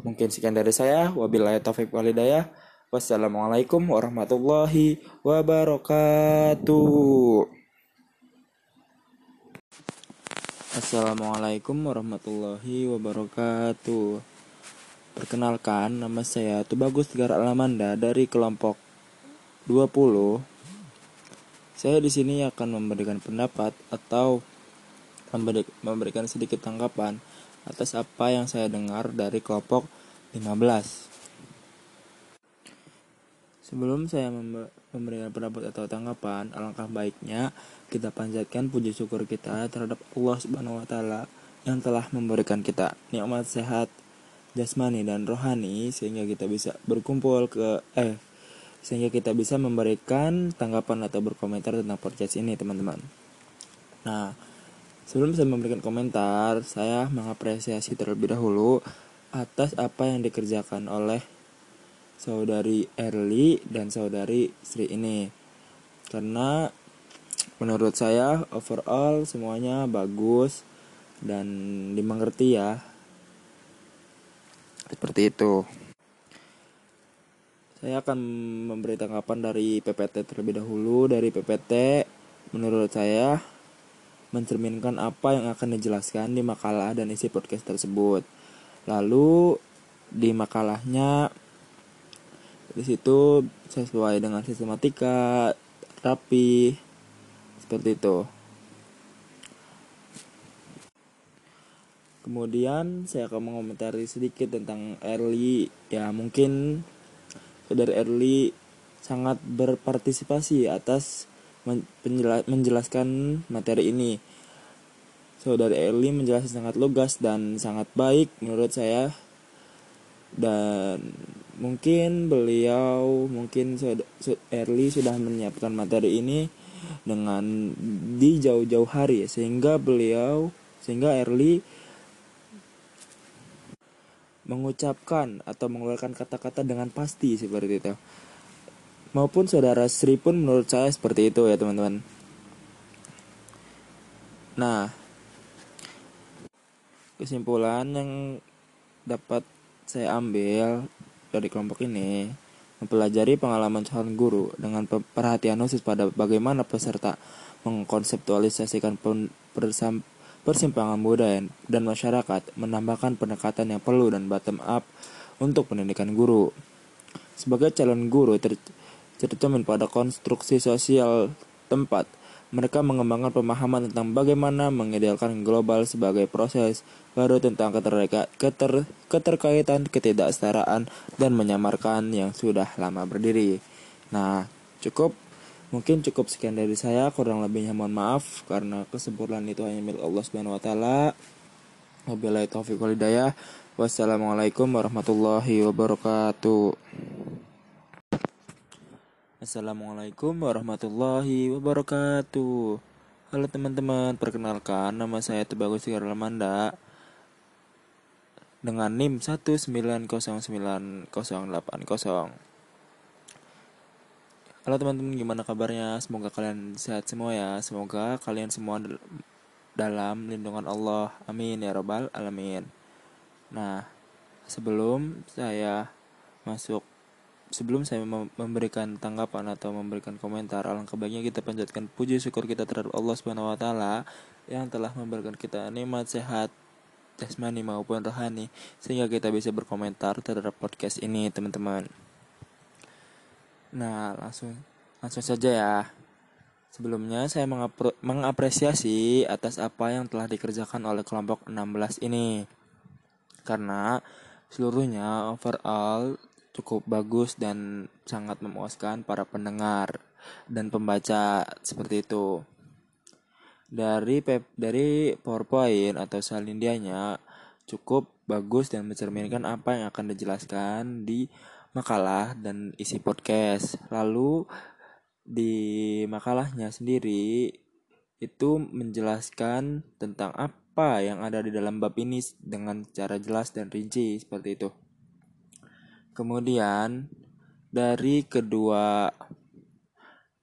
Mungkin sekian dari saya. Wabillahi taufik walhidayah. Wassalamualaikum warahmatullahi wabarakatuh. Assalamualaikum warahmatullahi wabarakatuh. Perkenalkan, nama saya Tubagus Tigar Alamanda dari kelompok 20. Saya di sini akan memberikan pendapat atau memberikan sedikit tanggapan atas apa yang saya dengar dari kelompok 15. Sebelum saya memberikan pendapat atau tanggapan, alangkah baiknya kita panjatkan puji syukur kita terhadap Allah Subhanahu wa taala yang telah memberikan kita nikmat sehat, jasmani dan rohani sehingga kita bisa berkumpul ke eh sehingga kita bisa memberikan tanggapan atau berkomentar tentang podcast ini teman-teman. Nah, sebelum saya memberikan komentar, saya mengapresiasi terlebih dahulu atas apa yang dikerjakan oleh saudari Erli dan saudari Sri ini. Karena menurut saya overall semuanya bagus dan dimengerti ya seperti itu. Saya akan memberi tanggapan dari PPT terlebih dahulu. Dari PPT, menurut saya mencerminkan apa yang akan dijelaskan di makalah dan isi podcast tersebut. Lalu di makalahnya di situ sesuai dengan sistematika rapi seperti itu. Kemudian saya akan mengomentari sedikit tentang Early. Ya mungkin saudara Early sangat berpartisipasi atas menjelaskan materi ini. Saudara Early menjelaskan sangat lugas dan sangat baik menurut saya. Dan mungkin beliau mungkin Early sudah menyiapkan materi ini dengan di jauh-jauh hari sehingga beliau sehingga Early mengucapkan atau mengeluarkan kata-kata dengan pasti seperti itu. Maupun saudara Sri pun menurut saya seperti itu ya teman-teman. Nah, kesimpulan yang dapat saya ambil dari kelompok ini mempelajari pengalaman calon guru dengan perhatian khusus pada bagaimana peserta mengkonseptualisasikan persimpangan budaya dan masyarakat menambahkan pendekatan yang perlu dan bottom up untuk pendidikan guru. Sebagai calon guru ter tercermin pada konstruksi sosial tempat, mereka mengembangkan pemahaman tentang bagaimana mengidealkan global sebagai proses baru tentang keterka keter keterkaitan, ketidaksetaraan, dan menyamarkan yang sudah lama berdiri. Nah, cukup Mungkin cukup sekian dari saya, kurang lebihnya mohon maaf karena kesempurnaan itu hanya milik Allah Subhanahu wa taala. Wabillahi taufiq wal hidayah. Wassalamualaikum warahmatullahi wabarakatuh. Assalamualaikum warahmatullahi wabarakatuh. Halo teman-teman, perkenalkan nama saya Tebagus Lamanda dengan NIM 1909080. Halo teman-teman, gimana kabarnya? Semoga kalian sehat semua ya. Semoga kalian semua dalam lindungan Allah. Amin ya robbal alamin. Nah, sebelum saya masuk sebelum saya memberikan tanggapan atau memberikan komentar, alangkah baiknya kita panjatkan puji syukur kita terhadap Allah Subhanahu wa taala yang telah memberikan kita nikmat sehat jasmani maupun rohani sehingga kita bisa berkomentar terhadap podcast ini, teman-teman. Nah, langsung langsung saja ya. Sebelumnya saya mengapre mengapresiasi atas apa yang telah dikerjakan oleh kelompok 16 ini. Karena seluruhnya overall cukup bagus dan sangat memuaskan para pendengar dan pembaca seperti itu. Dari pep, dari PowerPoint atau salindianya cukup bagus dan mencerminkan apa yang akan dijelaskan di makalah dan isi podcast. Lalu di makalahnya sendiri itu menjelaskan tentang apa yang ada di dalam bab ini dengan cara jelas dan rinci seperti itu. Kemudian dari kedua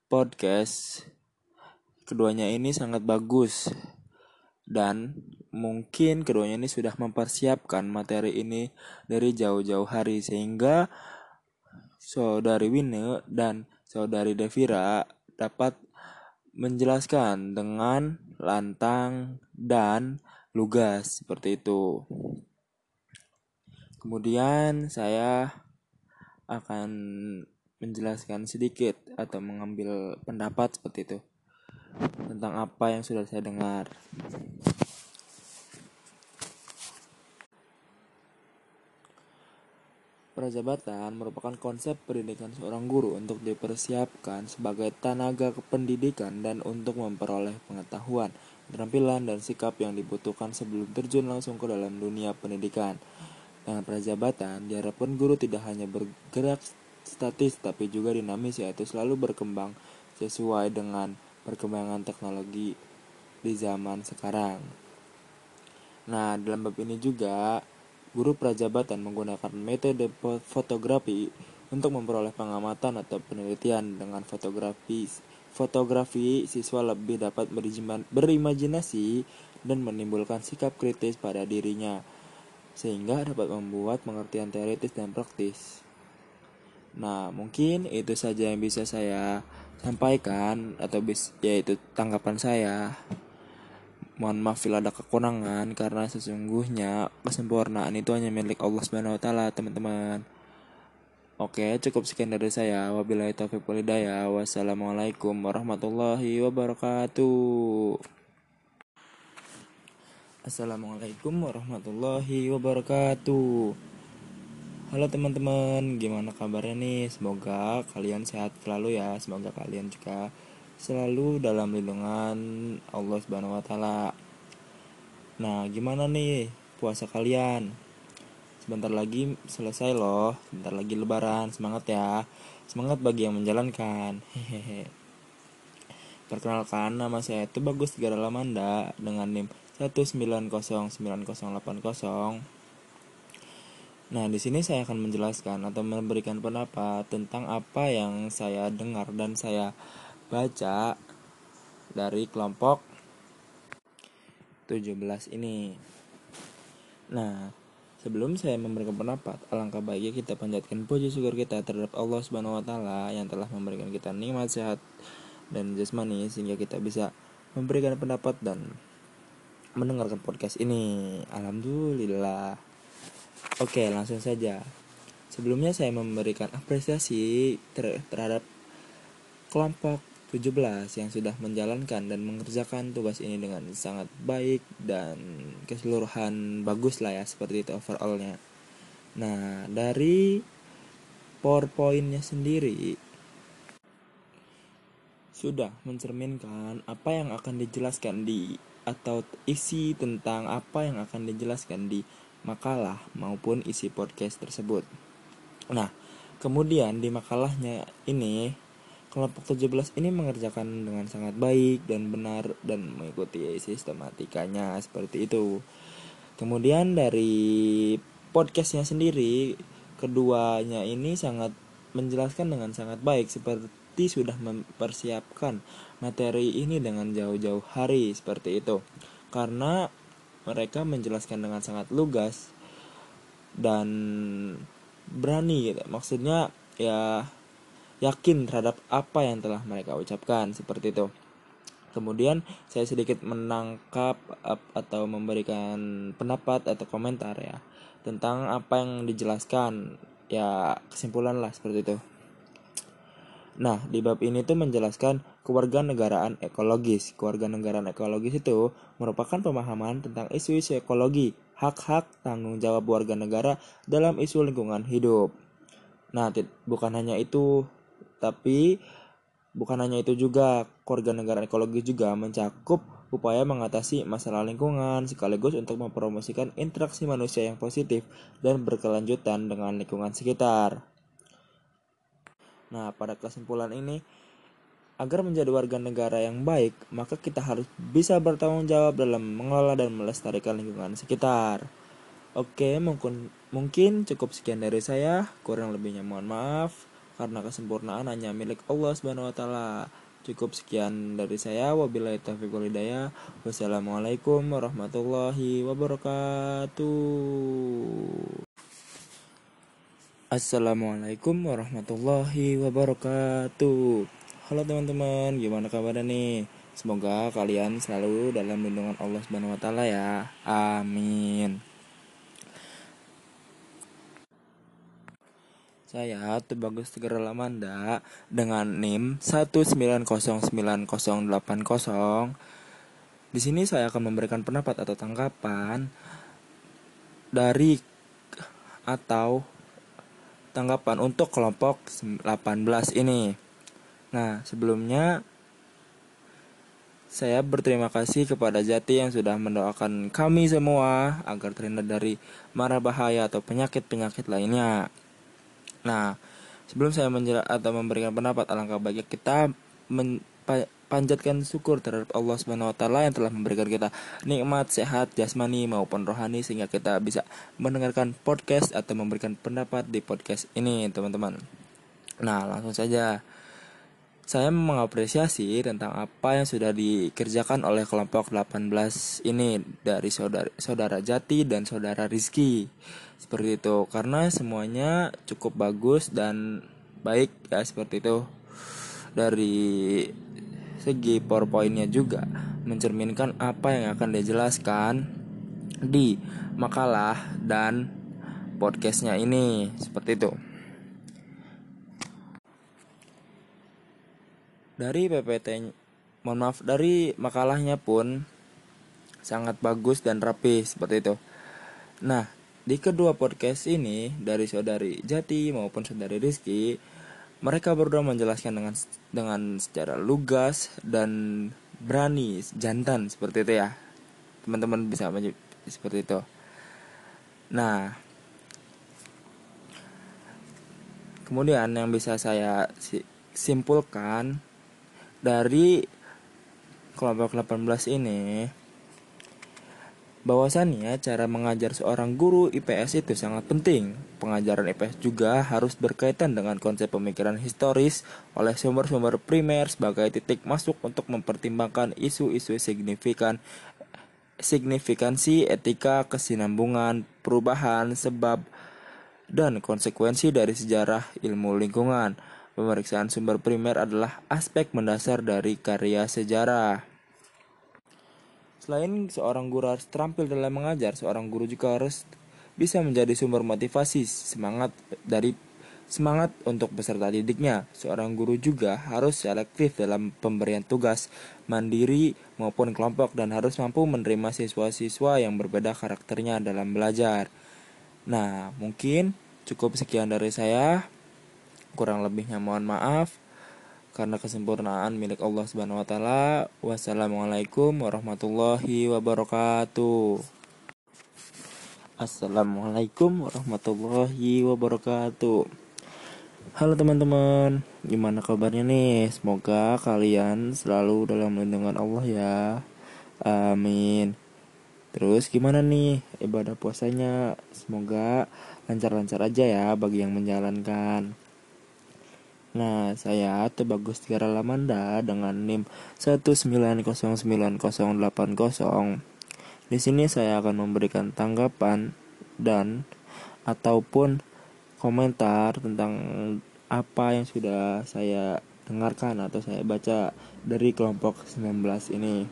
podcast keduanya ini sangat bagus dan mungkin keduanya ini sudah mempersiapkan materi ini dari jauh-jauh hari sehingga saudari Wine dan saudari Devira dapat menjelaskan dengan lantang dan lugas seperti itu. Kemudian saya akan menjelaskan sedikit atau mengambil pendapat seperti itu tentang apa yang sudah saya dengar. Prajabatan merupakan konsep pendidikan seorang guru untuk dipersiapkan sebagai tenaga kependidikan dan untuk memperoleh pengetahuan, keterampilan, dan sikap yang dibutuhkan sebelum terjun langsung ke dalam dunia pendidikan. Dengan prajabatan, diharapkan guru tidak hanya bergerak statis tapi juga dinamis yaitu selalu berkembang sesuai dengan perkembangan teknologi di zaman sekarang. Nah, dalam bab ini juga Guru prajabatan menggunakan metode fotografi untuk memperoleh pengamatan atau penelitian dengan fotografi. Fotografi siswa lebih dapat berimajinasi dan menimbulkan sikap kritis pada dirinya sehingga dapat membuat pengertian teoritis dan praktis. Nah, mungkin itu saja yang bisa saya sampaikan atau bis yaitu tanggapan saya. Mohon maaf bila ada kekurangan karena sesungguhnya kesempurnaan itu hanya milik Allah Subhanahu wa taala, teman-teman. Oke, cukup sekian dari saya. Wabillahi taufiq wal hidayah. Wassalamualaikum warahmatullahi wabarakatuh. Assalamualaikum warahmatullahi wabarakatuh. Halo teman-teman, gimana kabarnya nih? Semoga kalian sehat selalu ya. Semoga kalian juga selalu dalam lindungan Allah Subhanahu wa taala. Nah, gimana nih puasa kalian? Sebentar lagi selesai loh, sebentar lagi lebaran. Semangat ya. Semangat bagi yang menjalankan. Hehehe. Perkenalkan nama saya itu Bagus Tigara Lamanda dengan NIM 1909080. Nah, di sini saya akan menjelaskan atau memberikan pendapat tentang apa yang saya dengar dan saya baca dari kelompok 17 ini. Nah, sebelum saya memberikan pendapat, alangkah baiknya kita panjatkan puji syukur kita terhadap Allah Subhanahu wa taala yang telah memberikan kita nikmat sehat dan jasmani sehingga kita bisa memberikan pendapat dan mendengarkan podcast ini. Alhamdulillah. Oke, langsung saja. Sebelumnya saya memberikan apresiasi ter terhadap kelompok 17 yang sudah menjalankan dan mengerjakan tugas ini dengan sangat baik dan keseluruhan bagus lah ya seperti itu overallnya. Nah dari powerpointnya sendiri sudah mencerminkan apa yang akan dijelaskan di atau isi tentang apa yang akan dijelaskan di makalah maupun isi podcast tersebut. Nah, kemudian di makalahnya ini Kelompok 17 ini mengerjakan dengan sangat baik dan benar dan mengikuti sistematikanya seperti itu. Kemudian dari podcastnya sendiri, keduanya ini sangat menjelaskan dengan sangat baik seperti sudah mempersiapkan materi ini dengan jauh-jauh hari seperti itu. Karena mereka menjelaskan dengan sangat lugas dan berani gitu. Maksudnya ya yakin terhadap apa yang telah mereka ucapkan seperti itu. Kemudian saya sedikit menangkap atau memberikan pendapat atau komentar ya tentang apa yang dijelaskan ya kesimpulan lah seperti itu. Nah, di bab ini tuh menjelaskan kewarganegaraan ekologis. Kewarganegaraan ekologis itu merupakan pemahaman tentang isu-isu ekologi, hak-hak tanggung jawab warga negara dalam isu lingkungan hidup. Nah, bukan hanya itu, tapi bukan hanya itu juga, keluarga negara ekologis juga mencakup upaya mengatasi masalah lingkungan sekaligus untuk mempromosikan interaksi manusia yang positif dan berkelanjutan dengan lingkungan sekitar. Nah, pada kesimpulan ini Agar menjadi warga negara yang baik, maka kita harus bisa bertanggung jawab dalam mengelola dan melestarikan lingkungan sekitar. Oke, mungkin mungkin cukup sekian dari saya. Kurang lebihnya mohon maaf karena kesempurnaan hanya milik Allah Subhanahu wa taala. Cukup sekian dari saya. Wabillahi taufiq wal. Wassalamualaikum warahmatullahi wabarakatuh. Assalamualaikum warahmatullahi wabarakatuh. Halo teman-teman, gimana kabarnya nih? Semoga kalian selalu dalam lindungan Allah Subhanahu wa taala ya. Amin. Saya Tubagus Tegar Lamanda dengan NIM 1909080. Di sini saya akan memberikan pendapat atau tanggapan dari atau tanggapan untuk kelompok 18 ini. Nah, sebelumnya saya berterima kasih kepada Jati yang sudah mendoakan kami semua agar terhindar dari mara bahaya atau penyakit-penyakit lainnya. Nah, sebelum saya menjelaskan atau memberikan pendapat alangkah baiknya kita panjatkan syukur terhadap Allah Subhanahu wa yang telah memberikan kita nikmat sehat jasmani maupun rohani sehingga kita bisa mendengarkan podcast atau memberikan pendapat di podcast ini, teman-teman. Nah, langsung saja saya mengapresiasi tentang apa yang sudah dikerjakan oleh kelompok 18 ini dari saudara, saudara Jati dan saudara Rizky. Seperti itu, karena semuanya cukup bagus dan baik ya seperti itu. Dari segi powerpointnya juga mencerminkan apa yang akan dijelaskan di makalah dan podcastnya ini seperti itu. Dari PPT mohon maaf dari makalahnya pun sangat bagus dan rapi seperti itu. Nah, di kedua podcast ini dari saudari Jati maupun saudari Rizky, mereka berdua menjelaskan dengan dengan secara lugas dan berani, jantan seperti itu ya. Teman-teman bisa seperti itu. Nah, kemudian yang bisa saya simpulkan dari kelompok 18 ini bahwasannya cara mengajar seorang guru IPS itu sangat penting. Pengajaran IPS juga harus berkaitan dengan konsep pemikiran historis oleh sumber-sumber primer sebagai titik masuk untuk mempertimbangkan isu-isu signifikan signifikansi etika kesinambungan perubahan sebab dan konsekuensi dari sejarah ilmu lingkungan Pemeriksaan sumber primer adalah aspek mendasar dari karya sejarah. Selain seorang guru harus terampil dalam mengajar, seorang guru juga harus bisa menjadi sumber motivasi semangat dari semangat untuk peserta didiknya. Seorang guru juga harus selektif dalam pemberian tugas, mandiri maupun kelompok dan harus mampu menerima siswa-siswa yang berbeda karakternya dalam belajar. Nah, mungkin cukup sekian dari saya. Kurang lebihnya mohon maaf karena kesempurnaan milik Allah Subhanahu wa taala. Wassalamualaikum warahmatullahi wabarakatuh. Assalamualaikum warahmatullahi wabarakatuh. Halo teman-teman, gimana kabarnya nih? Semoga kalian selalu dalam lindungan Allah ya. Amin. Terus gimana nih ibadah puasanya? Semoga lancar-lancar aja ya bagi yang menjalankan. Nah, saya Tebagus Tiara Lamanda dengan NIM 1909080. Di sini saya akan memberikan tanggapan dan ataupun komentar tentang apa yang sudah saya dengarkan atau saya baca dari kelompok 19 ini.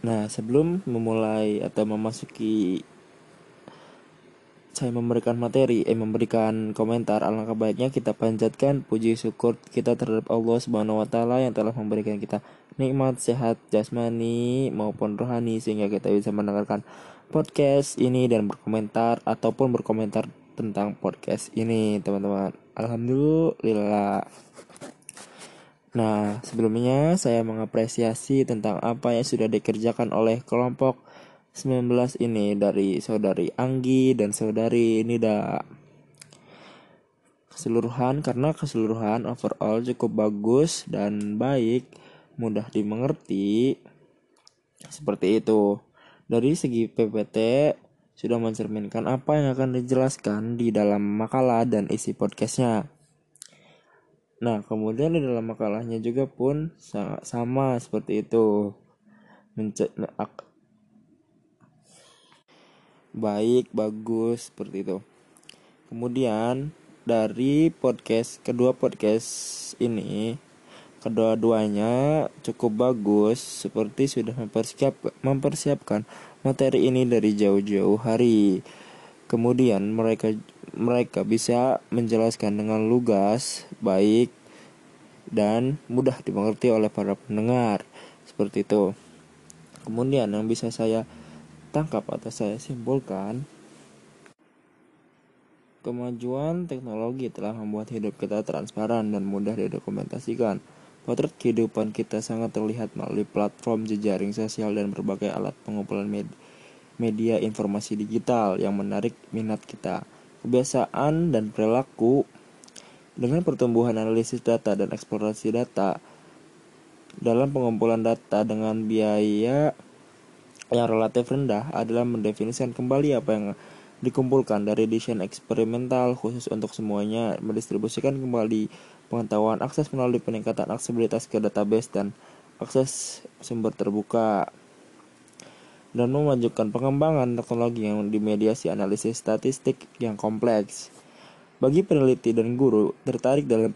Nah, sebelum memulai atau memasuki saya memberikan materi, eh memberikan komentar, alangkah baiknya kita panjatkan puji syukur kita terhadap Allah Subhanahu wa taala yang telah memberikan kita nikmat sehat jasmani maupun rohani sehingga kita bisa mendengarkan podcast ini dan berkomentar ataupun berkomentar tentang podcast ini, teman-teman. Alhamdulillah. Nah, sebelumnya saya mengapresiasi tentang apa yang sudah dikerjakan oleh kelompok 19 ini dari saudari Anggi dan saudari Nida. keseluruhan karena keseluruhan overall cukup bagus dan baik, mudah dimengerti. Seperti itu. Dari segi PPT sudah mencerminkan apa yang akan dijelaskan di dalam makalah dan isi podcastnya. Nah, kemudian di dalam makalahnya juga pun sama seperti itu. Mence baik, bagus seperti itu. Kemudian dari podcast kedua podcast ini kedua-duanya cukup bagus seperti sudah mempersiap mempersiapkan materi ini dari jauh-jauh hari. Kemudian mereka mereka bisa menjelaskan dengan lugas, baik, dan mudah dimengerti oleh para pendengar. Seperti itu. Kemudian yang bisa saya tangkap atau saya simpulkan, kemajuan teknologi telah membuat hidup kita transparan dan mudah didokumentasikan. Potret kehidupan kita sangat terlihat melalui platform jejaring sosial dan berbagai alat pengumpulan media media informasi digital yang menarik minat kita, kebiasaan dan perilaku. Dengan pertumbuhan analisis data dan eksplorasi data dalam pengumpulan data dengan biaya yang relatif rendah adalah mendefinisikan kembali apa yang dikumpulkan dari desain eksperimental khusus untuk semuanya, mendistribusikan kembali pengetahuan akses melalui peningkatan aksesibilitas ke database dan akses sumber terbuka dan memajukan pengembangan teknologi yang dimediasi analisis statistik yang kompleks. Bagi peneliti dan guru tertarik dalam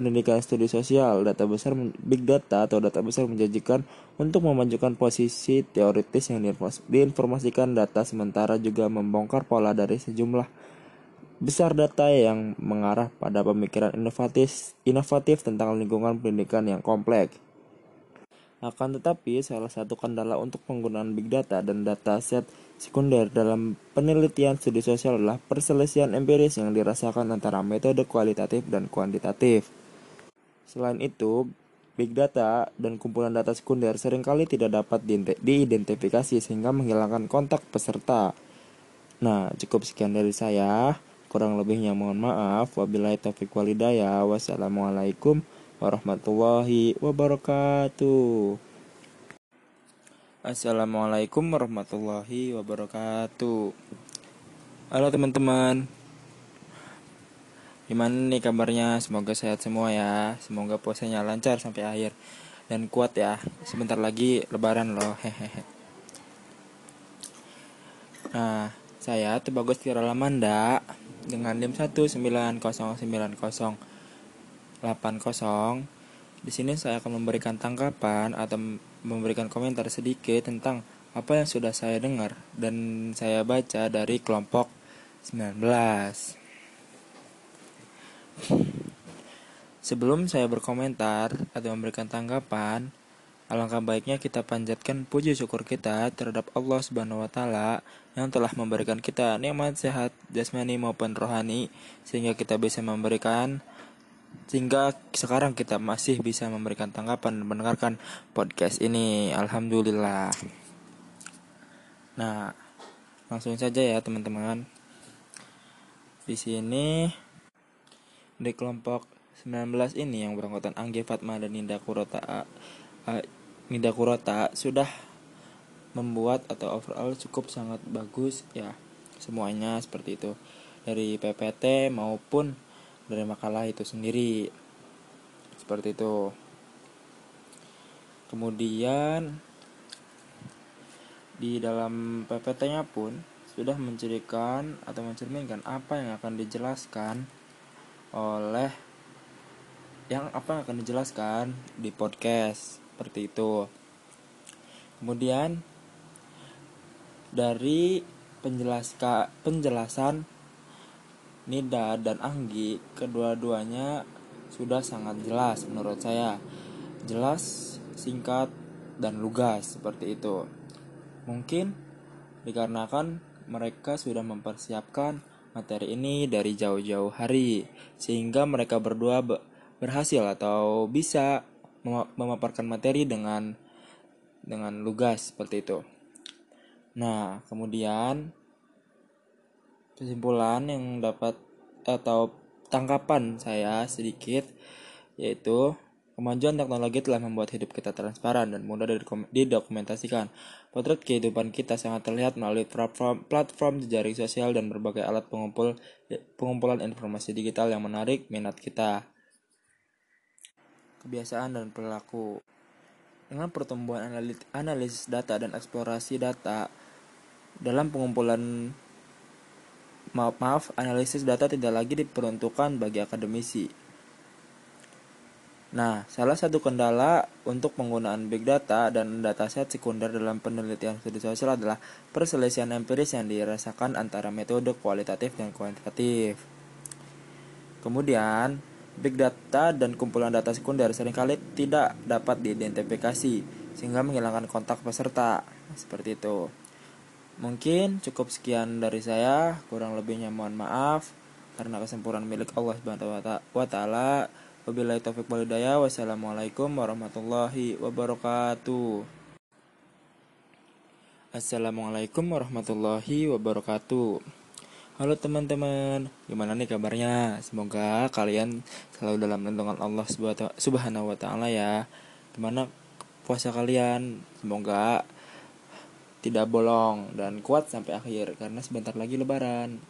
pendidikan studi sosial, data besar big data atau data besar menjanjikan untuk memajukan posisi teoritis yang diinformasikan data sementara juga membongkar pola dari sejumlah besar data yang mengarah pada pemikiran inovatif inovatif tentang lingkungan pendidikan yang kompleks. Akan tetapi, salah satu kendala untuk penggunaan big data dan data set sekunder dalam penelitian studi sosial adalah perselisihan empiris yang dirasakan antara metode kualitatif dan kuantitatif. Selain itu, big data dan kumpulan data sekunder sering kali tidak dapat diidentifikasi sehingga menghilangkan kontak peserta. Nah, cukup sekian dari saya. Kurang lebihnya mohon maaf. Wabillahi taufiq walidayah. Wassalamualaikum warahmatullahi wabarakatuh. Assalamualaikum warahmatullahi wabarakatuh. Halo teman-teman. Gimana nih kabarnya? Semoga sehat semua ya. Semoga puasanya lancar sampai akhir dan kuat ya. Sebentar lagi lebaran loh. Hehehe. Nah, saya tuh bagus Tira Lamanda dengan NIM 19090 80 di sini saya akan memberikan tanggapan atau memberikan komentar sedikit tentang apa yang sudah saya dengar dan saya baca dari kelompok 19. Sebelum saya berkomentar atau memberikan tanggapan, alangkah baiknya kita panjatkan puji syukur kita terhadap Allah Subhanahu wa taala yang telah memberikan kita nikmat sehat jasmani maupun rohani sehingga kita bisa memberikan sehingga sekarang kita masih bisa memberikan tanggapan dan mendengarkan podcast ini. Alhamdulillah. Nah langsung saja ya teman-teman. Di sini di kelompok 19 ini yang beranggotan Angge Fatma dan Ninda Kurota uh, Ninda Kurota sudah membuat atau overall cukup sangat bagus ya semuanya seperti itu. Dari PPT maupun dari makalah itu sendiri seperti itu. Kemudian di dalam PPT-nya pun sudah mencirikan atau mencerminkan apa yang akan dijelaskan oleh yang apa akan dijelaskan di podcast seperti itu. Kemudian dari penjelaska, penjelasan Nida dan Anggi kedua-duanya sudah sangat jelas menurut saya. Jelas, singkat, dan lugas seperti itu. Mungkin dikarenakan mereka sudah mempersiapkan materi ini dari jauh-jauh hari sehingga mereka berdua berhasil atau bisa memaparkan materi dengan dengan lugas seperti itu. Nah, kemudian kesimpulan yang dapat atau tangkapan saya sedikit yaitu Kemajuan teknologi telah membuat hidup kita transparan dan mudah didokumentasikan. Potret kehidupan kita sangat terlihat melalui platform, platform jejaring sosial dan berbagai alat pengumpul pengumpulan informasi digital yang menarik minat kita. Kebiasaan dan perilaku dengan pertumbuhan analisis data dan eksplorasi data dalam pengumpulan maaf, maaf analisis data tidak lagi diperuntukkan bagi akademisi Nah, salah satu kendala untuk penggunaan big data dan dataset sekunder dalam penelitian studi sosial adalah perselisihan empiris yang dirasakan antara metode kualitatif dan kuantitatif. Kemudian, big data dan kumpulan data sekunder sering kali tidak dapat diidentifikasi sehingga menghilangkan kontak peserta. Seperti itu. Mungkin cukup sekian dari saya, kurang lebihnya mohon maaf karena kesempurnaan milik Allah Subhanahu wa taala. Wabillahi taufiq walhidayah. Wassalamualaikum warahmatullahi wabarakatuh. Assalamualaikum warahmatullahi wabarakatuh. Halo teman-teman, gimana nih kabarnya? Semoga kalian selalu dalam lindungan Allah Subhanahu wa taala ya. Gimana puasa kalian? Semoga tidak bolong dan kuat sampai akhir karena sebentar lagi lebaran.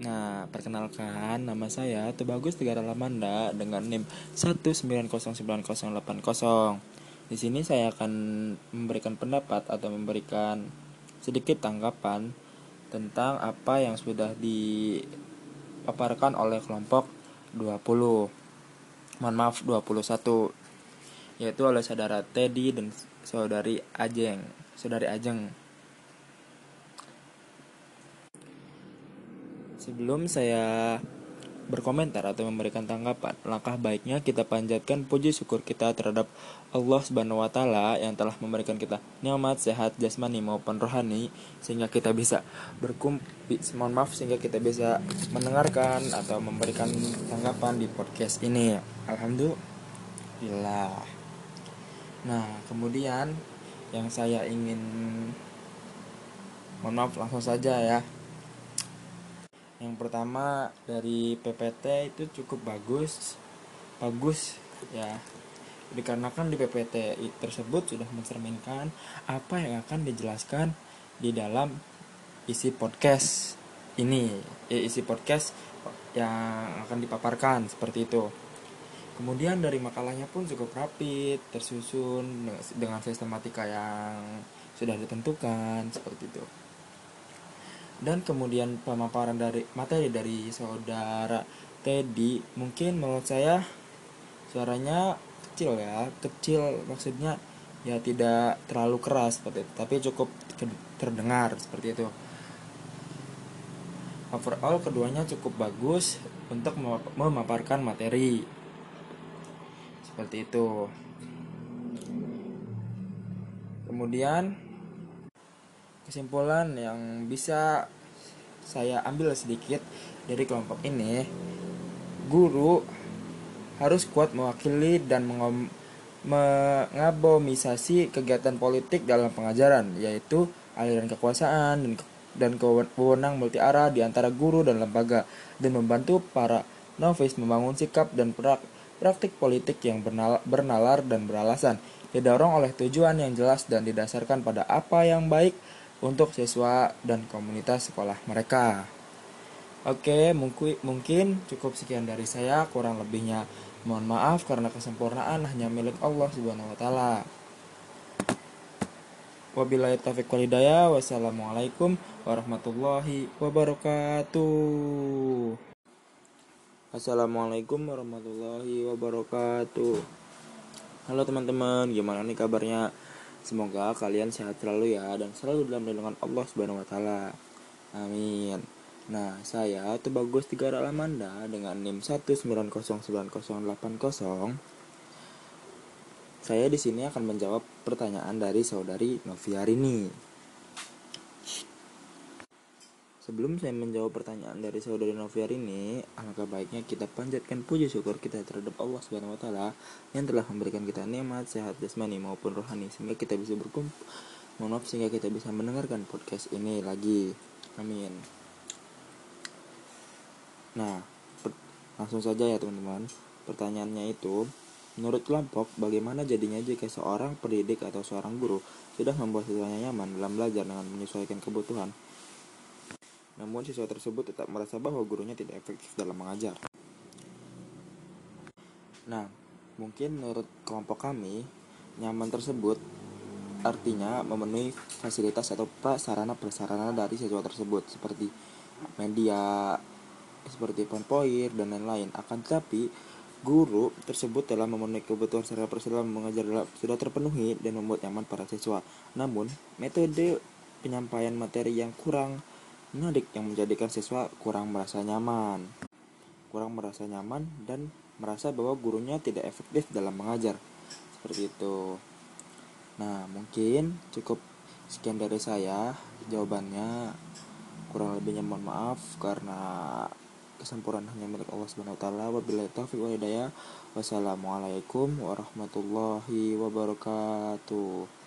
Nah, perkenalkan nama saya Tubagus Tegara Lamanda dengan NIM 1909080. Di sini saya akan memberikan pendapat atau memberikan sedikit tanggapan tentang apa yang sudah dipaparkan oleh kelompok 20. Mohon maaf 21 yaitu oleh saudara Teddy dan saudari Ajeng, saudari Ajeng. Sebelum saya berkomentar atau memberikan tanggapan, langkah baiknya kita panjatkan puji syukur kita terhadap Allah Subhanahu wa taala yang telah memberikan kita nikmat sehat jasmani maupun rohani sehingga kita bisa berkumpul mohon maaf sehingga kita bisa mendengarkan atau memberikan tanggapan di podcast ini. Alhamdulillah. Nah, kemudian yang saya ingin mohon maaf langsung saja ya yang pertama dari PPT itu cukup bagus. Bagus ya. Dikarenakan di PPT tersebut sudah mencerminkan apa yang akan dijelaskan di dalam isi podcast ini. Eh, isi podcast yang akan dipaparkan seperti itu. Kemudian dari makalahnya pun cukup rapi tersusun dengan sistematika yang sudah ditentukan seperti itu dan kemudian pemaparan dari materi dari saudara Teddy mungkin menurut saya suaranya kecil ya kecil maksudnya ya tidak terlalu keras seperti itu tapi cukup terdengar seperti itu. Overall keduanya cukup bagus untuk memaparkan materi. Seperti itu. Kemudian kesimpulan yang bisa saya ambil sedikit dari kelompok ini. Guru harus kuat mewakili dan mengabomisasi kegiatan politik dalam pengajaran yaitu aliran kekuasaan dan dan kewenang multi arah di antara guru dan lembaga dan membantu para novis membangun sikap dan praktik politik yang bernalar dan beralasan didorong oleh tujuan yang jelas dan didasarkan pada apa yang baik untuk siswa dan komunitas sekolah mereka. Oke, mungkin cukup sekian dari saya, kurang lebihnya mohon maaf karena kesempurnaan hanya milik Allah Subhanahu wa taala. Wabillahi taufiq walhidayah. Wassalamualaikum warahmatullahi wabarakatuh. Assalamualaikum warahmatullahi wabarakatuh. Halo teman-teman, gimana nih kabarnya? Semoga kalian sehat selalu ya dan selalu dalam lindungan Allah Subhanahu wa taala. Amin. Nah, saya Tubagus Tiga Alamanda dengan NIM 1909080. Saya di sini akan menjawab pertanyaan dari saudari Noviarini. Sebelum saya menjawab pertanyaan dari saudari Noviar ini, alangkah baiknya kita panjatkan puji syukur kita terhadap Allah Subhanahu wa taala yang telah memberikan kita nikmat sehat jasmani maupun rohani sehingga kita bisa berkumpul maaf sehingga kita bisa mendengarkan podcast ini lagi. Amin. Nah, langsung saja ya teman-teman. Pertanyaannya itu, menurut kelompok, bagaimana jadinya jika seorang pendidik atau seorang guru sudah membuat siswanya nyaman dalam belajar dengan menyesuaikan kebutuhan, namun siswa tersebut tetap merasa bahwa gurunya tidak efektif dalam mengajar. Nah, mungkin menurut kelompok kami, nyaman tersebut artinya memenuhi fasilitas atau prasarana-prasarana dari siswa tersebut seperti media, seperti PowerPoint dan lain-lain. Akan tetapi, guru tersebut telah memenuhi kebutuhan secara prosedural mengajar sudah terpenuhi dan membuat nyaman para siswa. Namun, metode penyampaian materi yang kurang menarik yang menjadikan siswa kurang merasa nyaman. Kurang merasa nyaman dan merasa bahwa gurunya tidak efektif dalam mengajar. Seperti itu. Nah, mungkin cukup sekian dari saya jawabannya. Kurang lebihnya mohon maaf karena kesempurnaan hanya milik Allah Subhanahu wa taala. Wabillahi taufiq wal. Wassalamualaikum warahmatullahi wabarakatuh.